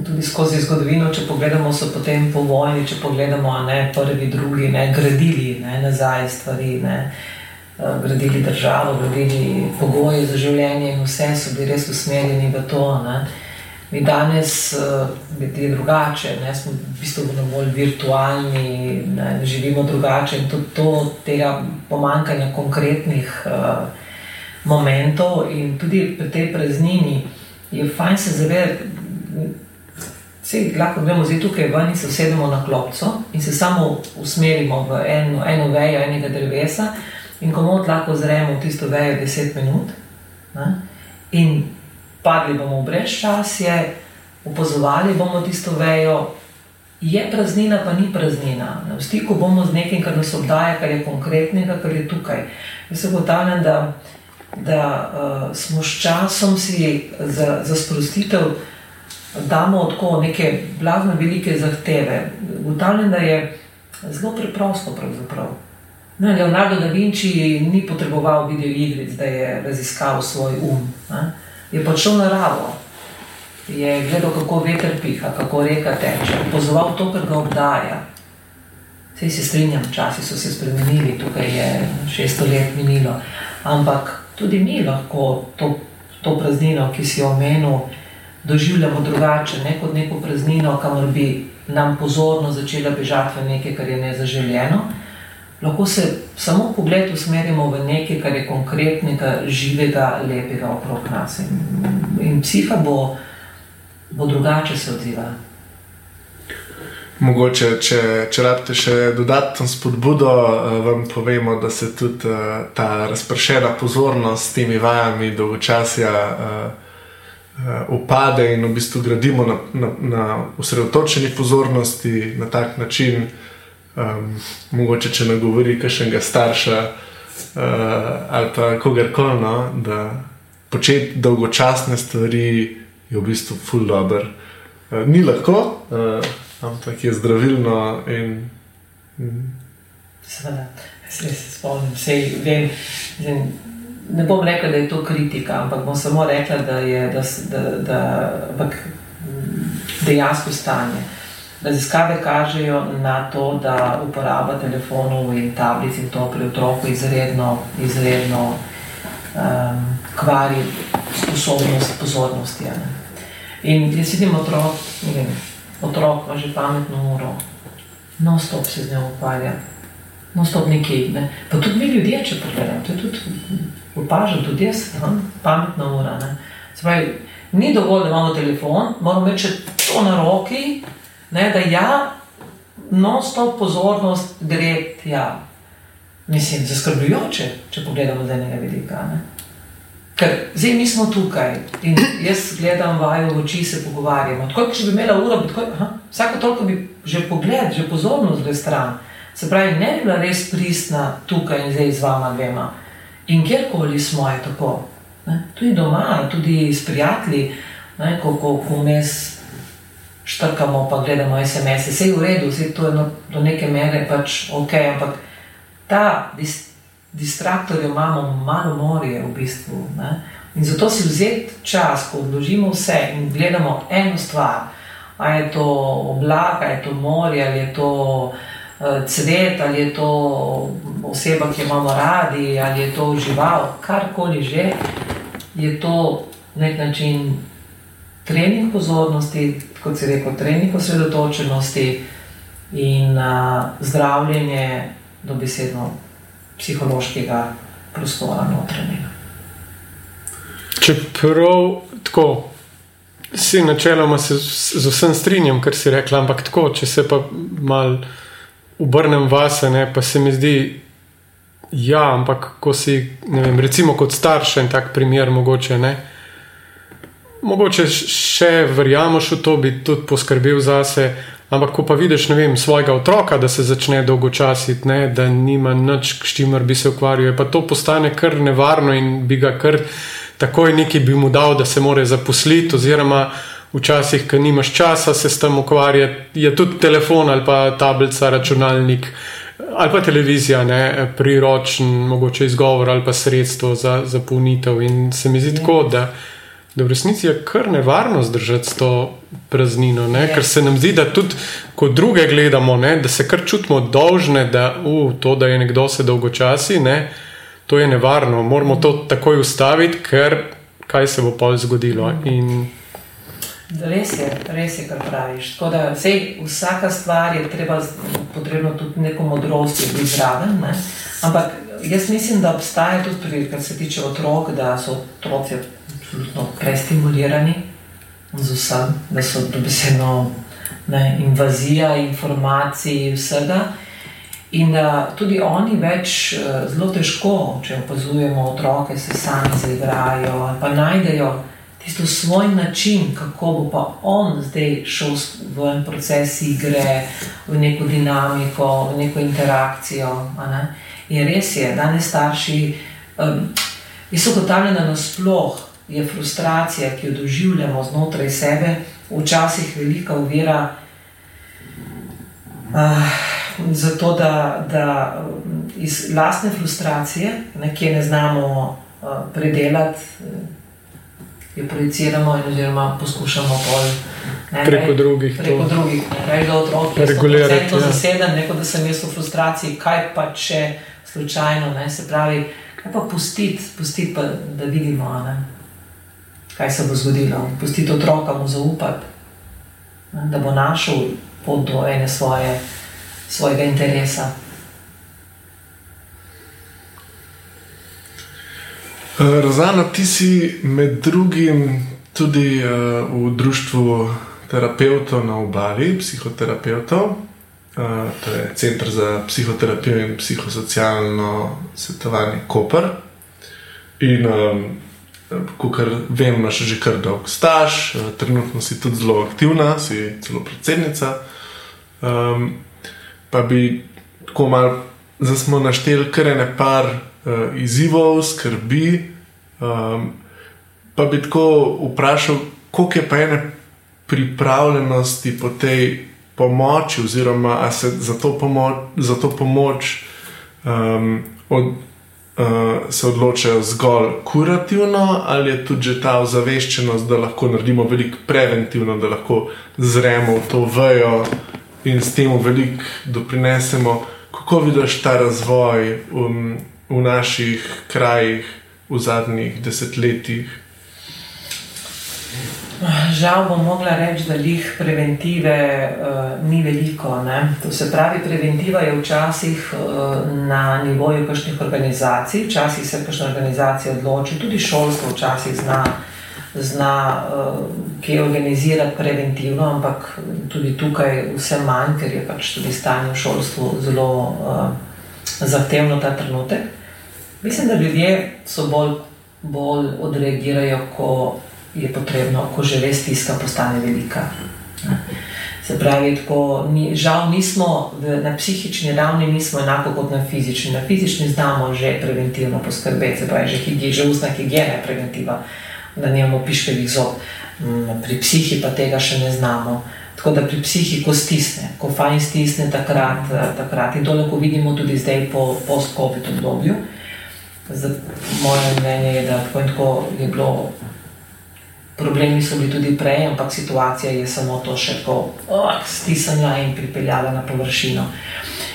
Speaker 4: tudi skozi zgodovino, če pogledamo, so potem po vojni, če pogledamo, ne prvi, drugi, ne, gradili ne, nazaj stvari, ne, eh, gradili državo, gradili pogoje za življenje in vse so bili res usmerjeni v to. Ne. Mi danes uh, je drugače, ne? smo v bistvu bolj virtualni, ne? živimo drugače in tudi to, tega pomankanja konkretnih uh, momentov in tudi pri tej praznini je fajn se zavedati. Vse lahko gremo zdaj tukaj ven in se usedemo na klopco in se samo usmerimo v eno, eno vejo enega drevesa in komod lahko zremo v tisto vejo 10 minut. Ne? In padli bomo v brezčasje, opazovali bomo tisto vejo, je praznina, pa ni praznina. V stiku bomo z nekim, kar nas obdaja, kar je konkretnega, kar je tukaj. Jaz se ugotavljam, da, da uh, smo s časom si za, za sprostitev damo tako neke blazne velike zahteve. Ugotavljam, da je zelo preprosto pravzaprav. Ne, Leonardo da Vinci ni potreboval video igric, da je raziskal svoj um. Ne? Je pa šel naravo, je gledal, kako veter piha, kako reka teče, opozoval to, kar ga obdaja. Vse se strinjam, časi so se spremenili, tukaj je 600 let minilo, ampak tudi mi lahko to, to praznino, ki si jo omenil, doživljamo drugače, ne kot neko praznino, kamor bi nam pozorno začela bežati v nekaj, kar je nezaželjeno. Lahko se samo pogled usmerimo v nekaj, kar je konkretnega, živega, lepega okrog nas. In, in psiha bo, bo drugače se odzivala.
Speaker 3: Mogoče, če, če rabite še dodatno spodbudo, uh, vam povemo, da se tudi uh, ta razpršena pozornost s temi vajami dolgočasja uh, upade in v bistvu gradimo na, na, na usredotočeni pozornosti na tak način, um, mogoče če ne govori kakšnega starša uh, ali pa kogarkoli, no, da početi dolgočasne stvari je v bistvu full dobro. Uh, ni lahko. Uh, ampak je zdravilno. In,
Speaker 4: in... Seveda, se spomnim, vse vem. vem. Ne bom rekla, da je to kritika, ampak bom samo rekla, da je da, ampak, dejansko stanje. Raziskave kažejo na to, da uporaba telefonov in tablic in to pri otroku izredno, izredno um, kvari sposobnost pozornosti. Ne? In jaz vidim otrok, ne vem, otrok ima že pametno uro, no stop se z njo ukvarja, no stop nekaj. Ne. Pa tudi mi ljudje, če pogledamo, to je tudi opažam, tudi jaz, no? pametna ura. Pravi, ni dovolj, da imamo telefon, moramo imeti to na roki, ne, da ja, no stop pozornost gre tja. Mislim, zaskrbljujoče, če pogledamo z enega vidika. Ne. Ker zdaj mi smo tukaj in jaz gledam vaju v oči, se pogovarjamo. Tako če bi imela uro, tako, aha, vsako toliko bi že pogled, že pozornost gre stran. Se pravi, ne bi bila res pristna tukaj in zdaj z vama dvema. In kjerkoli smo, je tako. Ne? Tudi doma, tudi s prijatelji, ne? ko, ko, ko vmes štrkamo, pa gledamo SMS-e, vse je v redu, vse to je no, do neke mere pač ok, ampak ta distanca distraktorje imamo malo morje v bistvu. Ne? In zato si vzeti čas, ko odložimo vse in gledamo eno stvar, ali je to oblak, ali je to morje, ali je to uh, cvet, ali je to oseba, ki jo imamo radi, ali je to žival, karkoli že, je to nek način trening pozornosti, kot se reče, trening osredotočenosti in uh, zdravljenje dobesedno psihološkega prostora notranjega.
Speaker 2: Čeprav tako, si načeloma se z vsem strinjam, kar si rekla, ampak tako, če se pa mal obrnem vase, ne, pa se mi zdi, ja, ampak ko si, ne vem, recimo kot starš en tak primer, mogoče ne. Mogoče še verjameš v to, bi tudi poskrbel zase, Ampak, ko pa vidiš vem, svojega otroka, da se začne dolgočasiti, ne, da nima nič, s čimer bi se ukvarjal, pa to postane kar nevarno in bi ga kar takoj neki bi mu dal, da se more zaposliti, oziroma včasih, ker nimaš časa se s tem ukvarjati, je tudi telefon ali pa tablica, računalnik ali pa televizija, ne, priročen, mogoče izgovor ali pa sredstvo za zapolnitev. In se mi zdi tako, da da v resnici je kar nevarno zdržati to praznino, ne? ker se nam zdi, da tudi ko druge gledamo, ne? da se kar čutimo dolžne, da uh, to, da je nekdo se dolgočasi, ne? to je nevarno. Moramo to takoj ustaviti, ker kaj se bo pa zgodilo. In...
Speaker 4: Res je, res je, kar praviš. Da, sej, vsaka stvar je treba, potrebno tudi neko modrost, biti zraven. Ne? Ampak jaz mislim, da obstaja tudi, kar se tiče otrok, da so otroci absolutno prestimulirani z vsem, da so dobesedno invazija informacij vsega. In da tudi oni več zelo težko, če opazujemo otroke, se sami zaigrajo ali pa najdejo tisto svoj način, kako bo pa on zdaj šel v en proces igre, v neko dinamiko, v neko interakcijo. Ne? In res je, danes starši, um, jaz ugotavljam, da nasploh je frustracija, ki jo doživljamo znotraj sebe, včasih velika uvira. Uh, zato, da, da iz lastne frustracije, ki ne znamo uh, predelati, jo projiciramo in oziroma poskušamo pol,
Speaker 2: ne, preko drugih.
Speaker 4: Preko to. drugih, ne da otroci
Speaker 2: regulirati.
Speaker 4: Ja. Zaseden, neko, da sem jaz v frustraciji, kaj pa če slučajno, ne, se pravi, kaj pa pustiti, pustiti pa, da vidimo, ne, kaj se bo zgodilo. Pustiti otroka mu zaupati, da bo našel pot do ene svoje, svojega interesa.
Speaker 3: Eh, Rozano, ti si med drugim tudi uh, v društvu terapeutov na obali, psihoterapeutov, uh, to je Center za psihoterapijo in psihosocialno svetovanje Koper. In, um, kot vem, imaš že kar dolg staž, uh, trenutno si tudi zelo aktivna, si celo predsednica. Um, pa bi tako malo, zdaj smo našteli kar ene par uh, izzivov, skrbi. Um, pa bi tako vprašal, koliko je pa ene pripravljenosti po tej pomoči, oziroma ali se za to pomoč, za to pomoč um, od, uh, se odločajo zgolj kurativno, ali je tudi že ta ozaveščenost, da lahko naredimo veliko preventivno, da lahko zremo v to vejo in s tem veliko doprinesemo. Kako vidiš ta razvoj um, v naših krajih v zadnjih desetletjih?
Speaker 4: Žal bom mogla reči, da jih preventive uh, ni veliko. Ne? To se pravi, preventiva je včasih uh, na nivoju kakšnih organizacij, včasih se kakšne organizacije odločijo, tudi šolstvo včasih zna, zna uh, kaj organizirati preventivno, ampak tudi tukaj vse manj, ker je pač tudi stanje v šolstvu zelo uh, zahtevno ta trenutek. Mislim, da ljudje so bolj, bolj odreagirajo, ko je potrebno, ko že res stiska postane velika. Se pravi, tako, ni, žal nismo v, na psihični ravni, nismo enako kot na fizični. Na fizični znamo že preventivno poskrbeti, se pravi, že, higi, že ustna higiena je preventiva, da nimamo piškevih zob. Mm, pri psihi pa tega še ne znamo. Tako da pri psihi, ko stisne, ko fajn stisne, takrat, takrat. in to lahko vidimo tudi zdaj po post-COVID obdobju. Moje mnenje je, da tako in tako je bilo. Problemi so bili tudi prej, ampak situacija je samo to še tako oh, stisnila in pripeljala na površino.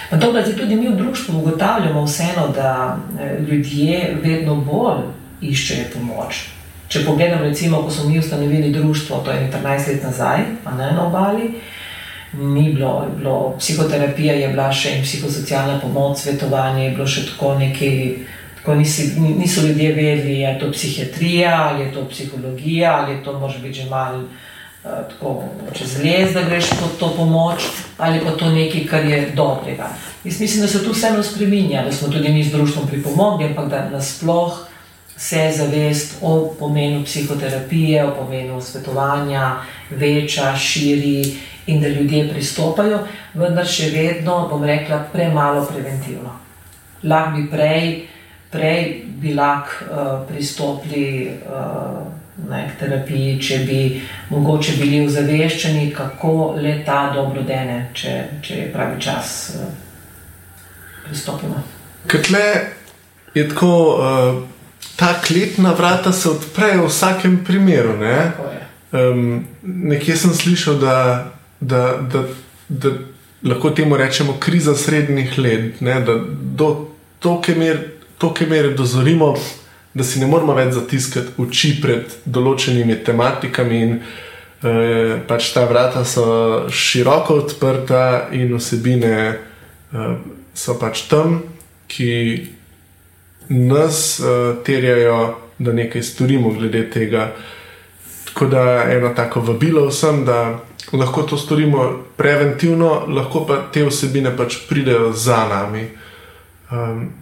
Speaker 4: To, da tudi mi v družbi ugotavljamo, vseeno, da eh, ljudje vedno bolj iščejo pomoč. Če pogledam, recimo, ko smo mi ustanovili društvo, to je 13 let nazaj, pa ne na obali, ni bilo, bilo psihoterapija, je bila še in psihosocialna pomoč, svetovanje, je bilo še tako nekaj ko nisi, niso ljudje vedeli, ali je to psihiatrija, ali je to psihologija, ali je to morda že malo uh, tako čez les, da greš po to pomoč, ali pa to nekaj, kar je dobrega. Jaz mislim, da se tu vseeno spremenja, da smo tudi mi z društvom pripomogli, ampak da nasploh se zavest o pomenu psihoterapije, o pomenu svetovanja veča, širi in da ljudje pristopajo, vendar še vedno, bom rekla, premalo preventivno. Lahko bi prej prej bi lahko uh, pristopili uh, ne, k terapiji, če bi mogoče bili ozaveščeni, kako le ta dobro dene, če, če je pravi čas uh, pristopimo.
Speaker 3: Kaj je tako, uh, ta kletna vrata se odprejo v vsakem primeru. Ne? Um, nekje sem slišal, da, da, da, da lahko temu rečemo kriza srednjih let, ne? da do toke mere toliko mere dozorimo, da si ne moramo več zatiskati oči pred določenimi tematikami. In, eh, pač ta vrata so široko odprta, in vsebine eh, so pač tam, ki nas eh, terjajo, da nekaj storimo glede tega. Tako da eno tako vabilo vsem, da lahko to storimo preventivno, lahko pa te vsebine pač pridejo za nami. Um,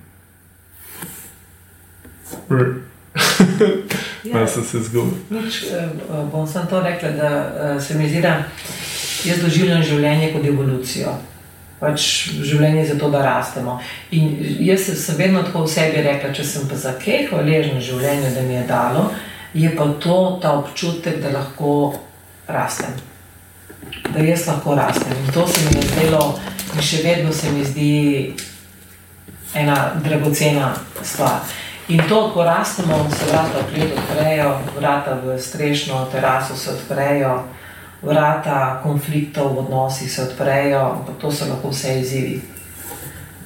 Speaker 3: Ja. [LAUGHS] Malo sem se zgubil.
Speaker 4: Nič, eh, bom samo to rekla, da eh, se mi zdi, da jaz doživljam življenje kot evolucijo. Pač življenje je zato, da rastemo. In jaz sem vedno tako v sebi rekla, če sem pa za kaj hvaležna življenju, da mi je dalo, je pa to ta občutek, da lahko rastem. Da jaz lahko rastem. In to se mi je zdelo, in še vedno se mi zdi ena dragocena stvar. In to, ko rastemo, se vrata v klet odprejo, vrata v strešno teraso se odprejo, vrata konfliktov v odnosih se odprejo, ampak to so lahko vse izzivi.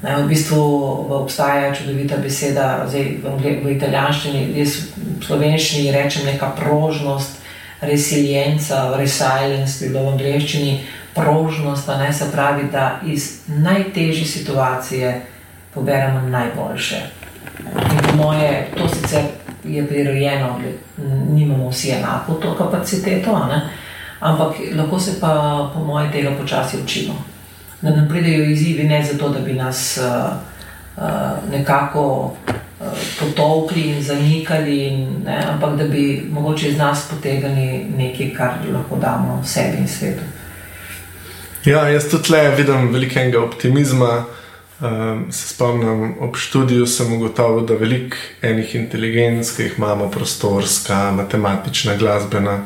Speaker 4: Ne, v bistvu obstaja čudovita beseda zdaj, v, v italijanščini, jaz v slovenščini rečem neka prožnost, resilienca, resilience, bi bilo v angliščini prožnost, ne se pravi, da iz najtežje situacije poberemo najboljše. Moje, to sicer je prirojeno, nimamo vsi enako to kapaciteto, ampak lahko se pa, po moje, tega počasi učimo. Da nam pridejo izzivi ne zato, da bi nas uh, uh, nekako uh, potovkli in zanikali, in, ne, ampak da bi mogoče iz nas potegnili nekaj, kar lahko damo sebi in svetu.
Speaker 3: Ja, jaz tudi le vidim velikega optimizma. Um, se spomnim, ob študiju sem ugotovil, da veliko enih inteligenc, ki jih imamo, prostorska, matematična, glasbena,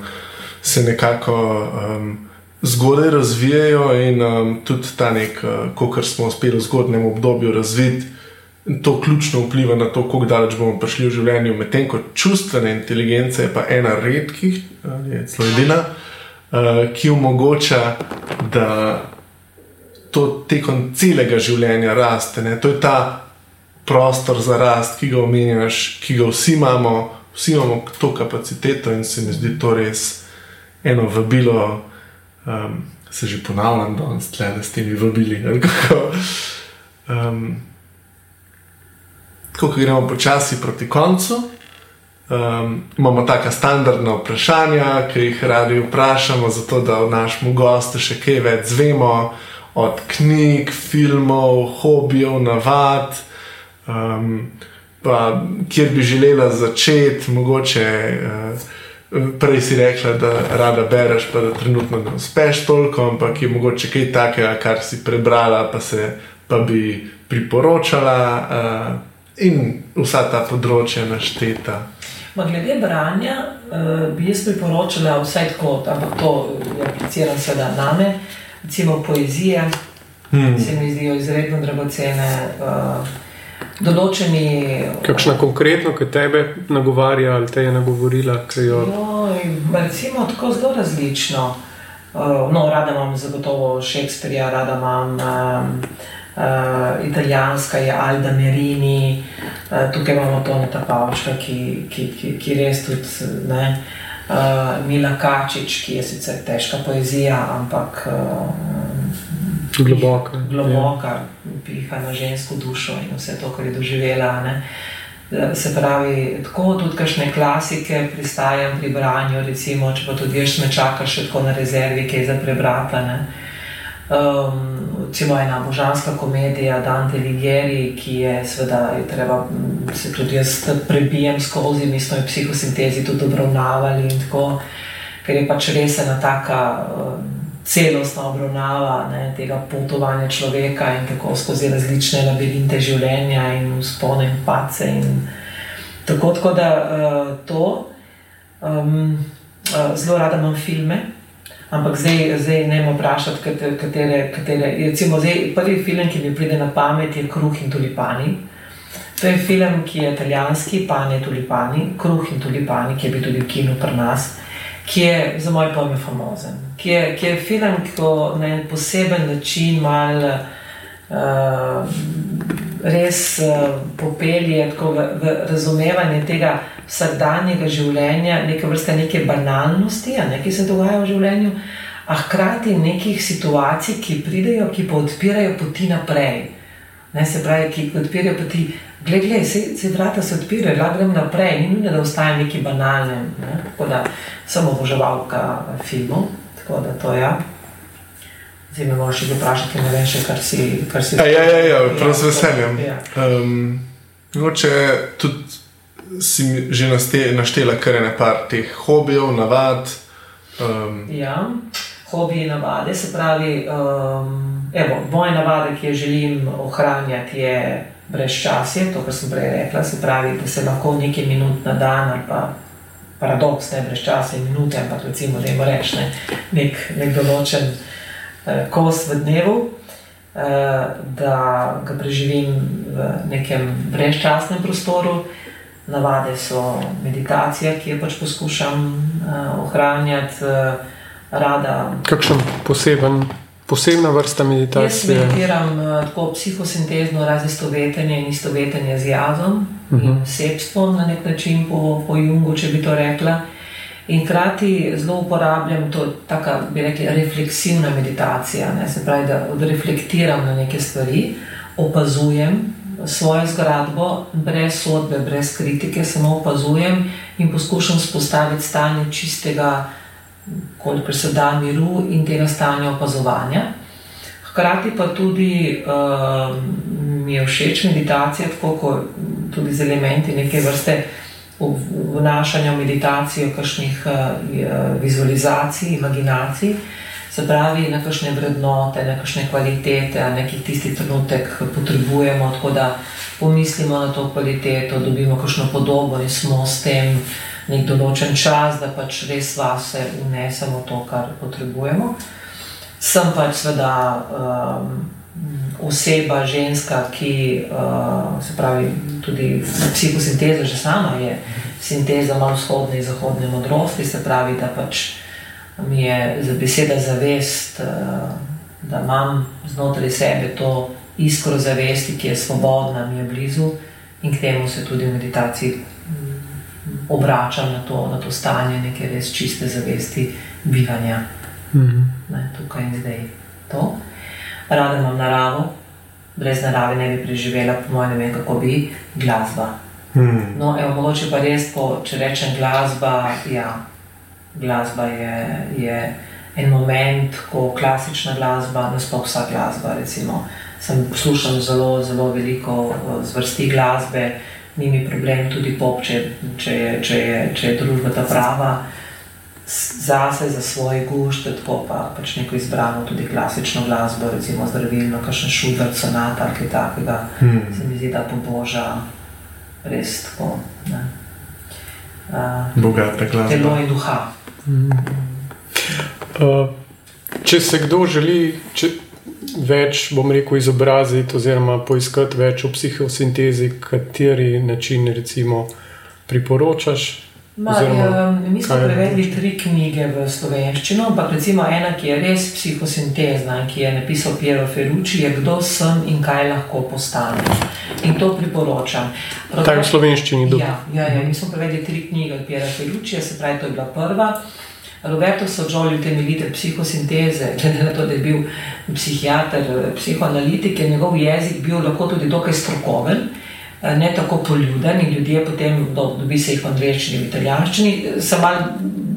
Speaker 3: se nekako um, zgodaj razvijajo in um, tudi ta nek, uh, kar smo uspeli v zgodnem obdobju razviti, to ključno vpliva na to, kako daleč bomo prišli v življenju. Medtem ko čustvena inteligenca je pa ena redkih, ali celo edina, uh, ki omogoča, da to tekom celega življenja raste. Ne? To je ta prostor za rast, ki ga omenjaš, ki ga vsi imamo, vsi imamo to kapaciteto in se mi zdi to res eno vabilo. Um, se že ponavljam, da se tle, da s temi vabili. Um, ko gremo počasi proti koncu. Um, imamo taka standardna vprašanja, ki jih radi vprašamo, zato da v našem gostu še kaj več zvemo od knjig, filmov, hobijev, navad, um, pa kjer bi želela začeti, mogoče. Uh, Prej si rekla, da rada bereš, pa da trenutno ne uspeš toliko, ampak je mogoče kaj takega, kar si prebrala, pa se pa bi priporočala, uh, in vsa ta področja našteta.
Speaker 4: Ma glede branja, uh, bi jaz priporočala vse tako, ampak to je aplicirano sedaj na me. Uh, recimo poezije, hmm. se mi zdijo izredno dragocene. Uh, določeni.
Speaker 2: Kakšna konkretno, ki tebe nagovarja ali te je nagovorila? Jo...
Speaker 4: Joj, recimo tako zelo različno. Uh, no, rada imam zagotovo Shakespearea, rada imam. Um, Uh, italijanska je Alda Merini, uh, tukaj imamo Toneta Pavčka, ki, ki, ki, ki res tudi ne, uh, uh, Mila Kačič, ki je sicer težka poezija, ampak
Speaker 2: uh, globoka.
Speaker 4: Globoka, piha na žensko dušo in vse to, kar je doživela. Ne. Eh, se pravi, tako tudi kakšne klasike pristajam pri branju, recimo, če pa tudi ješ me čakaš še tako na rezervi, ki je za prebrata. Um, recimo ena božanska komedija Dante Ligieri, ki je seveda, je treba se tudi jaz prebijem skozi, mi smo jo psihosintezi tudi obravnavali in tako, ker je pač res ena taka um, celostna obravnava ne, tega potovanja človeka in kako skozi različne labirinte življenja in spone in pace in tako, tako da uh, to. Um, uh, zelo rada imam filme, Ampak zdaj, zdaj ne morem vprašati, katere. katere recimo, zdaj, prvi film, ki mi pride na pamet, je Kruh in tulipani. To je film, ki je italijanski, pane tulipani, Kruh in tulipani, ki je bil tudi v kinu pri nas, ki je za moj pojem famozen. Ki je, ki je film, ki na en poseben način malo uh, res uh, popelje v, v razumevanje tega vsakdanjega življenja, neke vrste neke banalnosti, ne, ki se dogajajo v življenju, a hkrati nekih situacij, ki pridejo, ki pa odpirajo poti naprej. Ne, se pravi, ki odpirajo poti, gledaj, se, se vrata se odpirajo, da grem naprej, ni nujno, da ostaje neki banalni. Ne, tako da sem oboževalka filmov, tako da to je. Ja. Zdaj me moraš še vprašati, ne vem, še, kar si. Kar si
Speaker 3: ja, ja, ja, ja, prav z veseljem. Ja. Um, mogoče tudi si že naštela kar nekaj teh hobijev, navad. Um,
Speaker 4: Ja, hobiji navade, se pravi, um, moje navade, ki jo želim ohranjati, je brezčasje, to, kar sem prej rekla, se pravi, da se lahko nekaj minut na dan ali pa paradoks, ne brezčasje, minute, ampak recimo, da jim rečem, ne, nek, nek določen uh, kos v dnevu. Uh, da ga preživim v nekem brezčasnem prostoru. Navade so meditacija, ki jo pač poskušam uh, ohranjati, uh, rada.
Speaker 2: Kakšen poseben, posebna vrsta
Speaker 4: Jaz
Speaker 2: meditacije?
Speaker 4: meditiram uh, tako psihosintezno, razistovetenje in istovetenje z jazom uh -huh. in sebstvom na nek način po, po Jungu, če bi to rekla. In hkrati zelo uporabljam to, tako bi rekli, refleksivna meditacija. Ne? Se pravi, da odreflektiram na neke stvari, opazujem svojo zgradbo, brez sodbe, brez kritike, samo opazujem in poskušam spostaviti stanje čistega, kolikor se da miru in tega stanja opazovanja. Hkrati pa tudi uh, mi je všeč meditacija, tako kot tudi z elementi neke vrste vnašanja v meditacijo, kakšnih uh, vizualizacij, imaginacij, se pravi, na kakšne vrednote, na kakšne kvalitete, na nekih tisti trenutek potrebujemo, tako da pomislimo na to kvaliteto, dobimo kakšno podobo in smo s tem nek določen čas, da pač res vase unesemo to, kar potrebujemo. Sem pač seveda um, oseba, ženska, ki uh, se pravi tudi psihosinteza, že sama je sinteza malo vzhodne in zahodne modrosti, se pravi, da pač mi je za beseda zavest, uh, da imam znotraj sebe to iskro zavesti, ki je svobodna, mi je blizu in k temu se tudi v meditaciji obračam na to, na to stanje neke res čiste zavesti bivanja
Speaker 2: Mhm.
Speaker 4: ne, tukaj in zdaj. To. Rada imam naravo, brez narave ne bi preživela, po mojem, ne vem, kako bi, glasba.
Speaker 3: hmm.
Speaker 4: No, evo, mogoče pa res, ko, če rečem glasba, ja, glasba je, je en moment, ko klasična glasba, nasploh vsa glasba, recimo, sem poslušal zelo, zelo veliko eh, zvrsti glasbe, ni mi problem tudi pop, če, če, je, če, je, če je družba ta prava. Zase, za svoj gušt, tako pa pač neko izbrano, tudi klasično glasbo, recimo zdravilno, kakšen šugar, sonata ali kaj takega,
Speaker 3: Hmm.
Speaker 4: se mi zdi, da poboža res tako. ne. Uh,
Speaker 3: Bogata
Speaker 4: telo
Speaker 3: glasba.
Speaker 4: in duha.
Speaker 2: Če se kdo želi če, več, bom rekel, izobraziti oziroma poiskati več o psihosintezi, kateri način recimo priporočaš?
Speaker 4: Ma,
Speaker 2: Oziroma,
Speaker 4: um, mi smo prevedli tri knjige v slovenščino, ampak recimo ena, ki je res psihosintezna, ki je napisal Piero Ferrucci, je Kdo sem in kaj lahko postanem. In to priporočam. Prav
Speaker 2: Ta je v slovenščini dobro.
Speaker 4: Ja, ja, ja, mi smo prevedli tri knjige od Piera Ferruccija, se pravi, to je bila prva. Roberto Sožolj, utemeljitelj psihosinteze, glede na to, da je bil psihiater, psihoanalitik, je njegov jezik bil lahko tudi dokaj strokoven, eh, ne tako poljuden in ljudje potem do, dobi se jih v angleščini, v italijanščini, se malo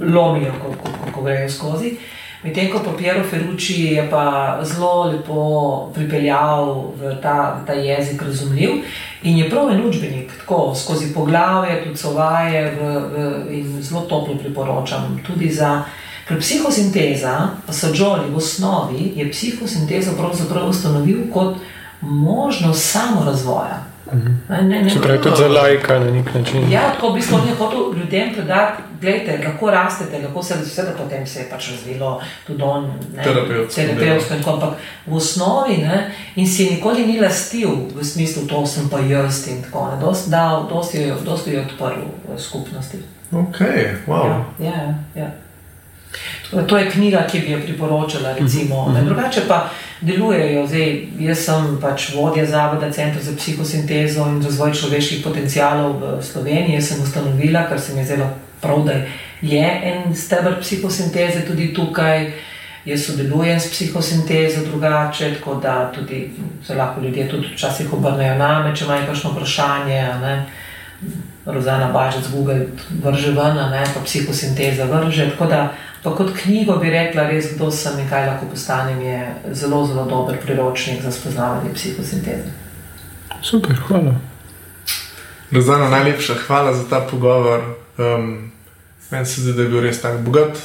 Speaker 4: lomijo, ko, ko, ko, ko grejo skozi. Medtem ko pa Piero Ferrucci je pa zelo lepo pripeljal v ta, v ta jezik razumljiv in je prav en učbenik, tako skozi poglavje, tudi sovaje v, v, in zelo toplo priporočam. Tudi za, psihosinteza, pa so Džoli v osnovi, je psihosintezo pravzaprav ustanovil kot možnost samorazvoja. Ne, ne, ne,
Speaker 2: Se pravi, tudi za lajka na nek način.
Speaker 4: Ja, tako v bistvu je hotel ljudem predati, gledajte, lahko rastete, lahko se vse, da potem se je pač razvilo tudi on, ne,
Speaker 3: Terapevtsko
Speaker 4: in tako, ampak v osnovi ne, in si je nikoli ni lastil v smislu, to sem pa jaz in tako naprej. Dosti dal, dosti jo je- dosti jo je odprl v skupnosti.
Speaker 3: Ok, wow.
Speaker 4: Ja, ja, ja. To je knjiga, ki bi jo priporočala. Recimo, ne, drugače pa delujejo. Zdaj, jaz sem pač vodja Zavoda Centra za psihosintezo in razvoj človeških potencialov v Sloveniji. Jaz sem ustanovila, kar se mi je zelo prav, da je en stebr psihosinteze tudi tukaj. Jaz sodelujem s psihosintezo drugače, tako da tudi se lahko ljudje tudi včasih obrnejo name, če imajo kakšno vprašanje. Rozana Bažec, Google vrže ven, pa psihosinteza vrže. Tako da, pa kot knjigo bi rekla, res kdo sem in kaj lahko postanem, je zelo, zelo dober priročnik za spoznavanje psihosinteze.
Speaker 2: Super, hvala.
Speaker 3: Rozano, najlepša hvala za ta pogovor. Um, meni se zdi, da je bil res tako bogat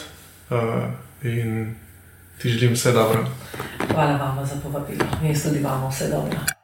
Speaker 3: uh, in ti želim vse dobro.
Speaker 4: Hvala vam za povabilo. Jaz tudi vam vse dobro.